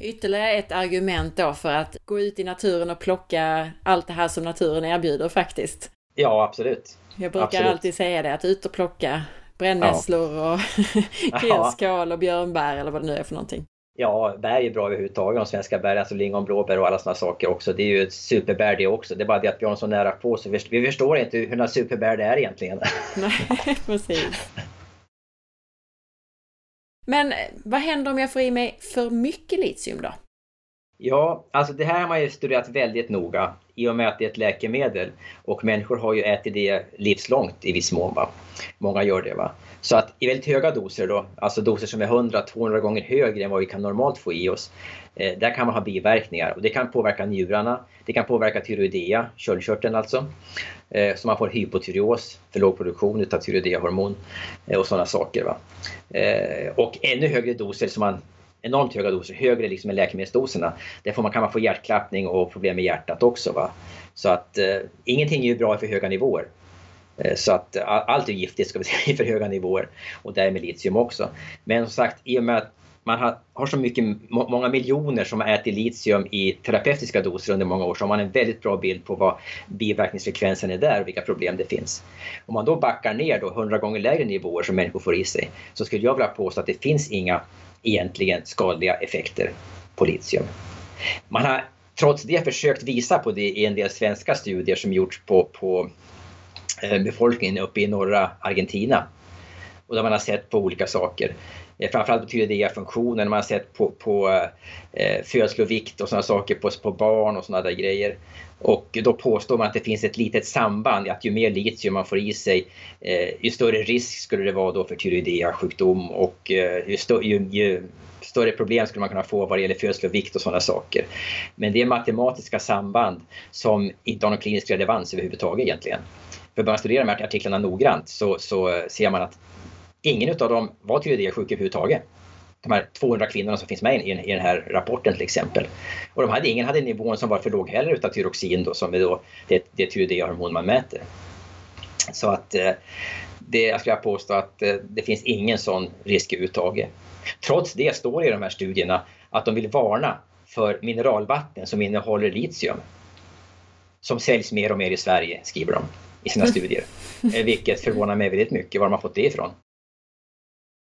Ytterligare ett argument då för att gå ut i naturen och plocka allt det här som naturen erbjuder faktiskt. Ja, absolut. Jag brukar absolut. alltid säga det, att ut och plocka brännässlor ja. och grillskål och björnbär eller vad det nu är för någonting. Ja, bär är bra överhuvudtaget. De svenska bären, alltså lingon, blåbär och alla sådana saker också. Det är ju ett superbär det också. Det är bara det att vi har så nära på så vi förstår inte hur några superbär det är egentligen. Nej, precis. Men vad händer om jag får i mig för mycket litium då? Ja, alltså det här har man ju studerat väldigt noga i och med att det är ett läkemedel och människor har ju ätit det livslångt i viss mån. Va? Många gör det. va. Så att i väldigt höga doser då, alltså doser som är 100-200 gånger högre än vad vi kan normalt få i oss, eh, där kan man ha biverkningar och det kan påverka njurarna, det kan påverka tyroidea, köldkörteln alltså, eh, så man får hypotyreos, för låg produktion utav tyroideahormon eh, och sådana saker. Va? Eh, och ännu högre doser som man enormt höga doser, högre liksom än läkemedelsdoserna. Där får man, kan man få hjärtklappning och problem med hjärtat också. Va? Så att eh, ingenting är ju bra för höga nivåer. Eh, så att eh, allt är giftigt ska vi säga i för höga nivåer och därmed litium också. Men som sagt, i och med att man har, har så mycket, många miljoner som har ätit litium i terapeutiska doser under många år så har man en väldigt bra bild på vad biverkningsfrekvensen är där och vilka problem det finns. Om man då backar ner då 100 gånger lägre nivåer som människor får i sig så skulle jag vilja påstå att det finns inga egentligen skadliga effekter på litium. Man har trots det försökt visa på det i en del svenska studier som gjorts på, på Eh, befolkningen uppe i norra Argentina. Och där man har sett på olika saker. Eh, framförallt betyder det funktionen, man har sett på, på eh, födslovikt och sådana saker på, på barn och sådana där grejer. Och då påstår man att det finns ett litet samband, att ju mer litium man får i sig, eh, ju större risk skulle det vara då för tyreoidea-sjukdom och eh, ju, stö ju, ju, större problem skulle man kunna få vad det gäller födslovikt och sådana saker. Men det är matematiska samband som inte har någon klinisk relevans överhuvudtaget egentligen. För börjar man studera de här artiklarna noggrant så, så eh, ser man att ingen av dem var tyreoideasjuka överhuvudtaget. De här 200 kvinnorna som finns med i, den här rapporten till exempel. Och de hade, ingen hade nivån som var för låg heller utav tyroxin då, som är då det, det tyreoidea-hormon man mäter. Så att eh, det, jag skulle påstå att eh, det finns ingen sån risk överhuvudtaget. Trots det står det i de här studierna att de vill varna för mineralvatten som innehåller litium. Som säljs mer och mer i Sverige, skriver de i sina studier. Eh, vilket förvånar mig väldigt mycket, var de har fått det ifrån.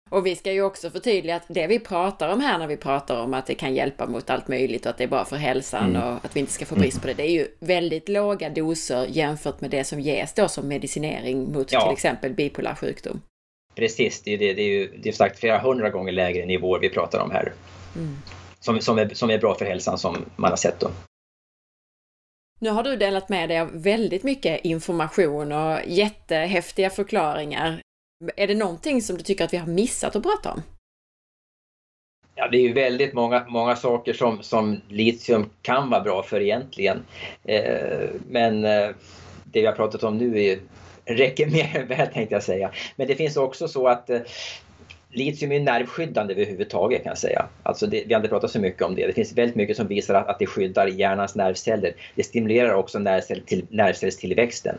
Och vi ska ju också förtydliga att det vi pratar om här när vi pratar om att det kan hjälpa mot allt möjligt och att det är bra för hälsan mm. och att vi inte ska få brist på det. Det är ju väldigt låga doser jämfört med det som ges då som medicinering mot ja. till exempel bipolär sjukdom. Precis, det är, det, det är ju det är sagt flera hundra gånger lägre nivåer vi pratar om här. Mm. Som, som, är, som är bra för hälsan som man har sett då. Nu har du delat med dig av väldigt mycket information och jättehäftiga förklaringar. Är det någonting som du tycker att vi har missat att prata om? Ja, det är ju väldigt många, många saker som, som litium kan vara bra för egentligen. Eh, men eh, det vi har pratat om nu är, räcker mer än väl tänkte jag säga. Men det finns också så att eh, litium är nervskyddande överhuvudtaget kan jag säga. Alltså det, vi har inte pratat så mycket om det. Det finns väldigt mycket som visar att, att det skyddar hjärnans nervceller. Det stimulerar också nervcell till, nervcellstillväxten.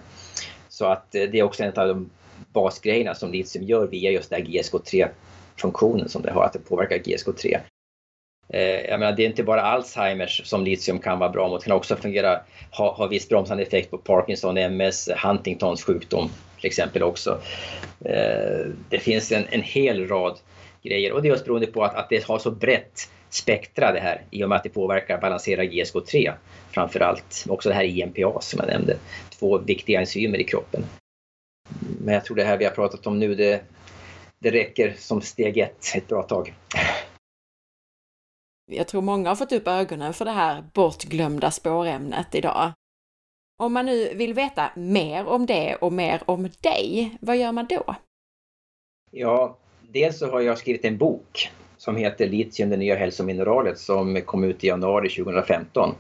Så att eh, det är också en av de basgrejerna som litium gör via just den här GSK3-funktionen som det har, att det påverkar GSK3. Eh, jag menar, det är inte bara Alzheimers som litium kan vara bra mot, det kan också fungera, ha, ha viss bromsande effekt på Parkinson, MS, Huntingtons sjukdom till exempel också. Eh, det finns en, en hel rad grejer och det är just beroende på att, att det har så brett spektra det här i och med att det påverkar balansera GSK3 framförallt. Också det här IMPA som jag nämnde, två viktiga enzymer i kroppen. Men jag tror det här vi har pratat om nu, det, det räcker som steg ett ett bra tag. Jag tror många har fått upp ögonen för det här bortglömda spårämnet idag. Om man nu vill veta mer om det och mer om dig, vad gör man då? Ja, dels så har jag skrivit en bok som heter Litium, det nya hälsomineralet som kom ut i januari 2015.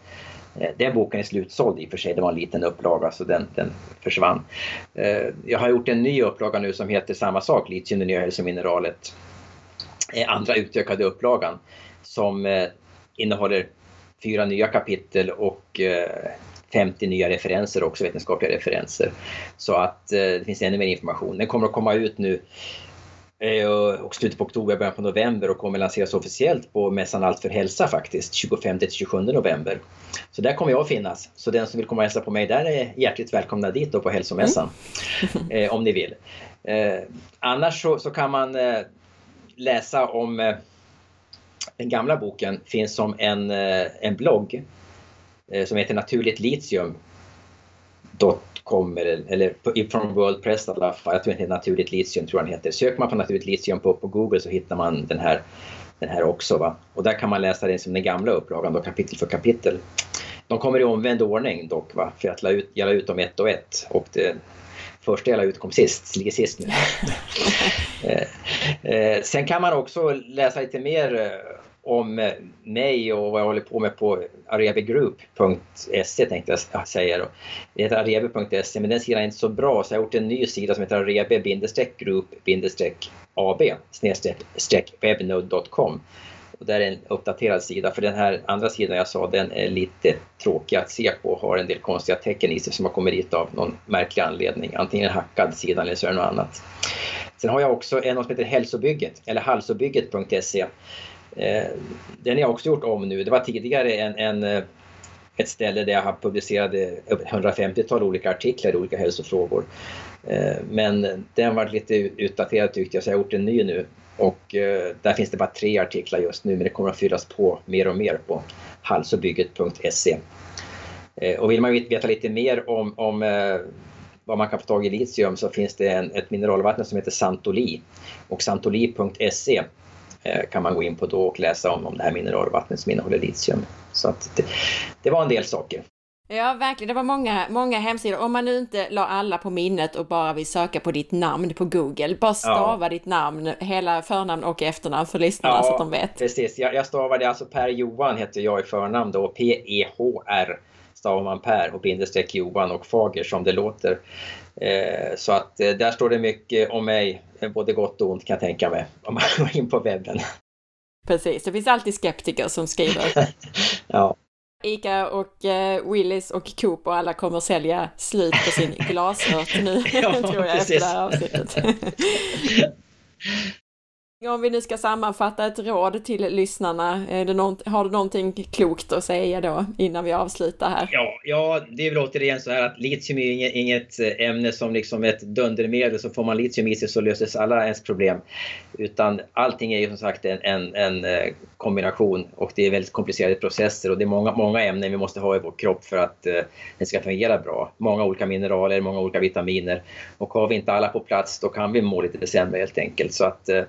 Eh, den boken är slutsåld i och för sig, det var en liten upplaga så den, den försvann. Eh, jag har gjort en ny upplaga nu som heter samma sak, Litium, det nya hälsomineralet. Eh, andra utökade upplagan som innehåller fyra nya kapitel och 50 nya referenser också, vetenskapliga referenser. Så att det finns ännu mer information. Den kommer att komma ut nu Eh, och slutet på oktober, början på november och kommer lanseras officiellt på mässan Allt för hälsa faktiskt, 25 27 november. Så där kommer jag att finnas. Så den som vill komma och hälsa på mig där är hjärtligt välkomna dit då på hälsomässan. Mm. eh, om ni vill. Eh, annars så, så, kan man eh, läsa om eh, den gamla boken finns som en, eh, en blogg eh, som heter Naturligt Litium eller från World Press i alla fall, jag tror inte Naturligt litium tror jag heter. Söker man på Naturligt litium på, på Google så hittar man den här, den här också. Va? Och där kan man läsa den som den gamla upplagan, då, kapitel för kapitel. De kommer i omvänd ordning dock, va? för jag la ut, jag la ut dem ett och ett. Och det, första jag la ut kom sist, ligger sist nu. eh, eh, sen kan man också läsa lite mer eh, om mig och vad jag håller på med på arebegroup.se tänkte jag säga. Då. Det heter arebe.se men den sidan är inte så bra så jag har gjort en ny sida som heter arebe-group-ab webnode.com och där är en uppdaterad sida, för den här andra sidan jag sa, den är lite tråkig att se på och har en del konstiga tecken i sig som har kommit dit av någon märklig anledning. Antingen en hackad sida eller så är det något annat. Sen har jag också en som heter Hälsobygget, eller halsobygget.se. Eh, den har jag också gjort om nu. Det var tidigare en, en eh, ett ställe där jag publicerade eh, 150-tal olika artiklar i olika hälsofrågor. Men den var lite utdaterad tyckte jag så jag har gjort en ny nu och eh, där finns det bara tre artiklar just nu men det kommer att fyllas på mer och mer på halsobygget.se. Eh, och vill man veta lite mer om, om eh, var man kan få tag i litium så finns det en, ett mineralvatten som heter Santoli och santoli.se Eh, kan man gå in på då och läsa om, om det här mineralvattnet som innehåller litium. Så att det, det var en del saker. Ja, verkligen. Det var många, många hemsidor. Om man nu inte la alla på minnet och bara vill söka på ditt namn på Google, bara stava ja. ditt namn, hela förnamn och efternamn för lyssnarna ja, så att de vet. Precis, jag, jag stavade alltså Per Johan heter jag i förnamn då, P-E-H-R stavar man Per och bindestreck Johan och Fager som det låter. Eh, så att eh, där står det mycket om mig, eh, både gott och ont kan jag tänka mig, om man går in på webben. Precis, det finns alltid skeptiker som skriver. ja. Ica och eh, Willys och Coop och alla kommer att sälja slut på sin glasört nu, ja, tror jag, precis. efter det här avsnittet. Om vi nu ska sammanfatta ett råd till lyssnarna, är det någon, har du någonting klokt att säga då innan vi avslutar här? Ja, ja det är väl återigen så här att litium är inget, inget eh, ämne som liksom ett dundermedel, så får man litium i sig så löses alla ens problem. Utan allting är ju som sagt en, en, en eh, kombination och det är väldigt komplicerade processer och det är många, många ämnen vi måste ha i vår kropp för att eh, det ska fungera bra. Många olika mineraler, många olika vitaminer och har vi inte alla på plats då kan vi må lite sämre helt enkelt. Så att, eh,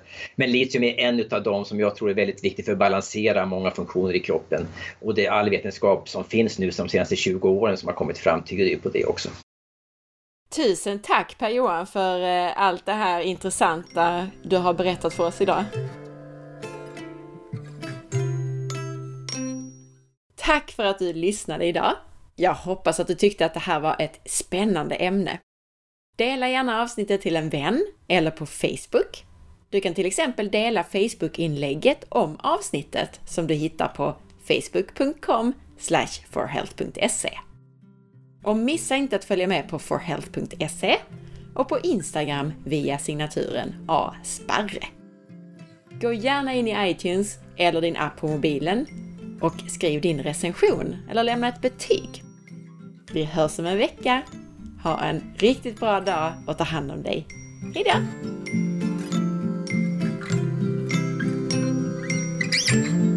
men litium är en av dem som jag tror är väldigt viktig för att balansera många funktioner i kroppen. Och det är all vetenskap som finns nu de senaste 20 åren som har kommit fram tyder ju på det också. Tusen tack Per-Johan för eh, allt det här intressanta du har berättat för oss idag. Tack för att du lyssnade idag. Jag hoppas att du tyckte att det här var ett spännande ämne. Dela gärna avsnittet till en vän eller på Facebook du kan till exempel dela Facebook-inlägget om avsnittet som du hittar på facebook.com forhealth.se. Och missa inte att följa med på forhealth.se och på Instagram via signaturen asparre. Gå gärna in i iTunes eller din app på mobilen och skriv din recension eller lämna ett betyg. Vi hörs om en vecka. Ha en riktigt bra dag och ta hand om dig. Hejdå! Mm-hmm.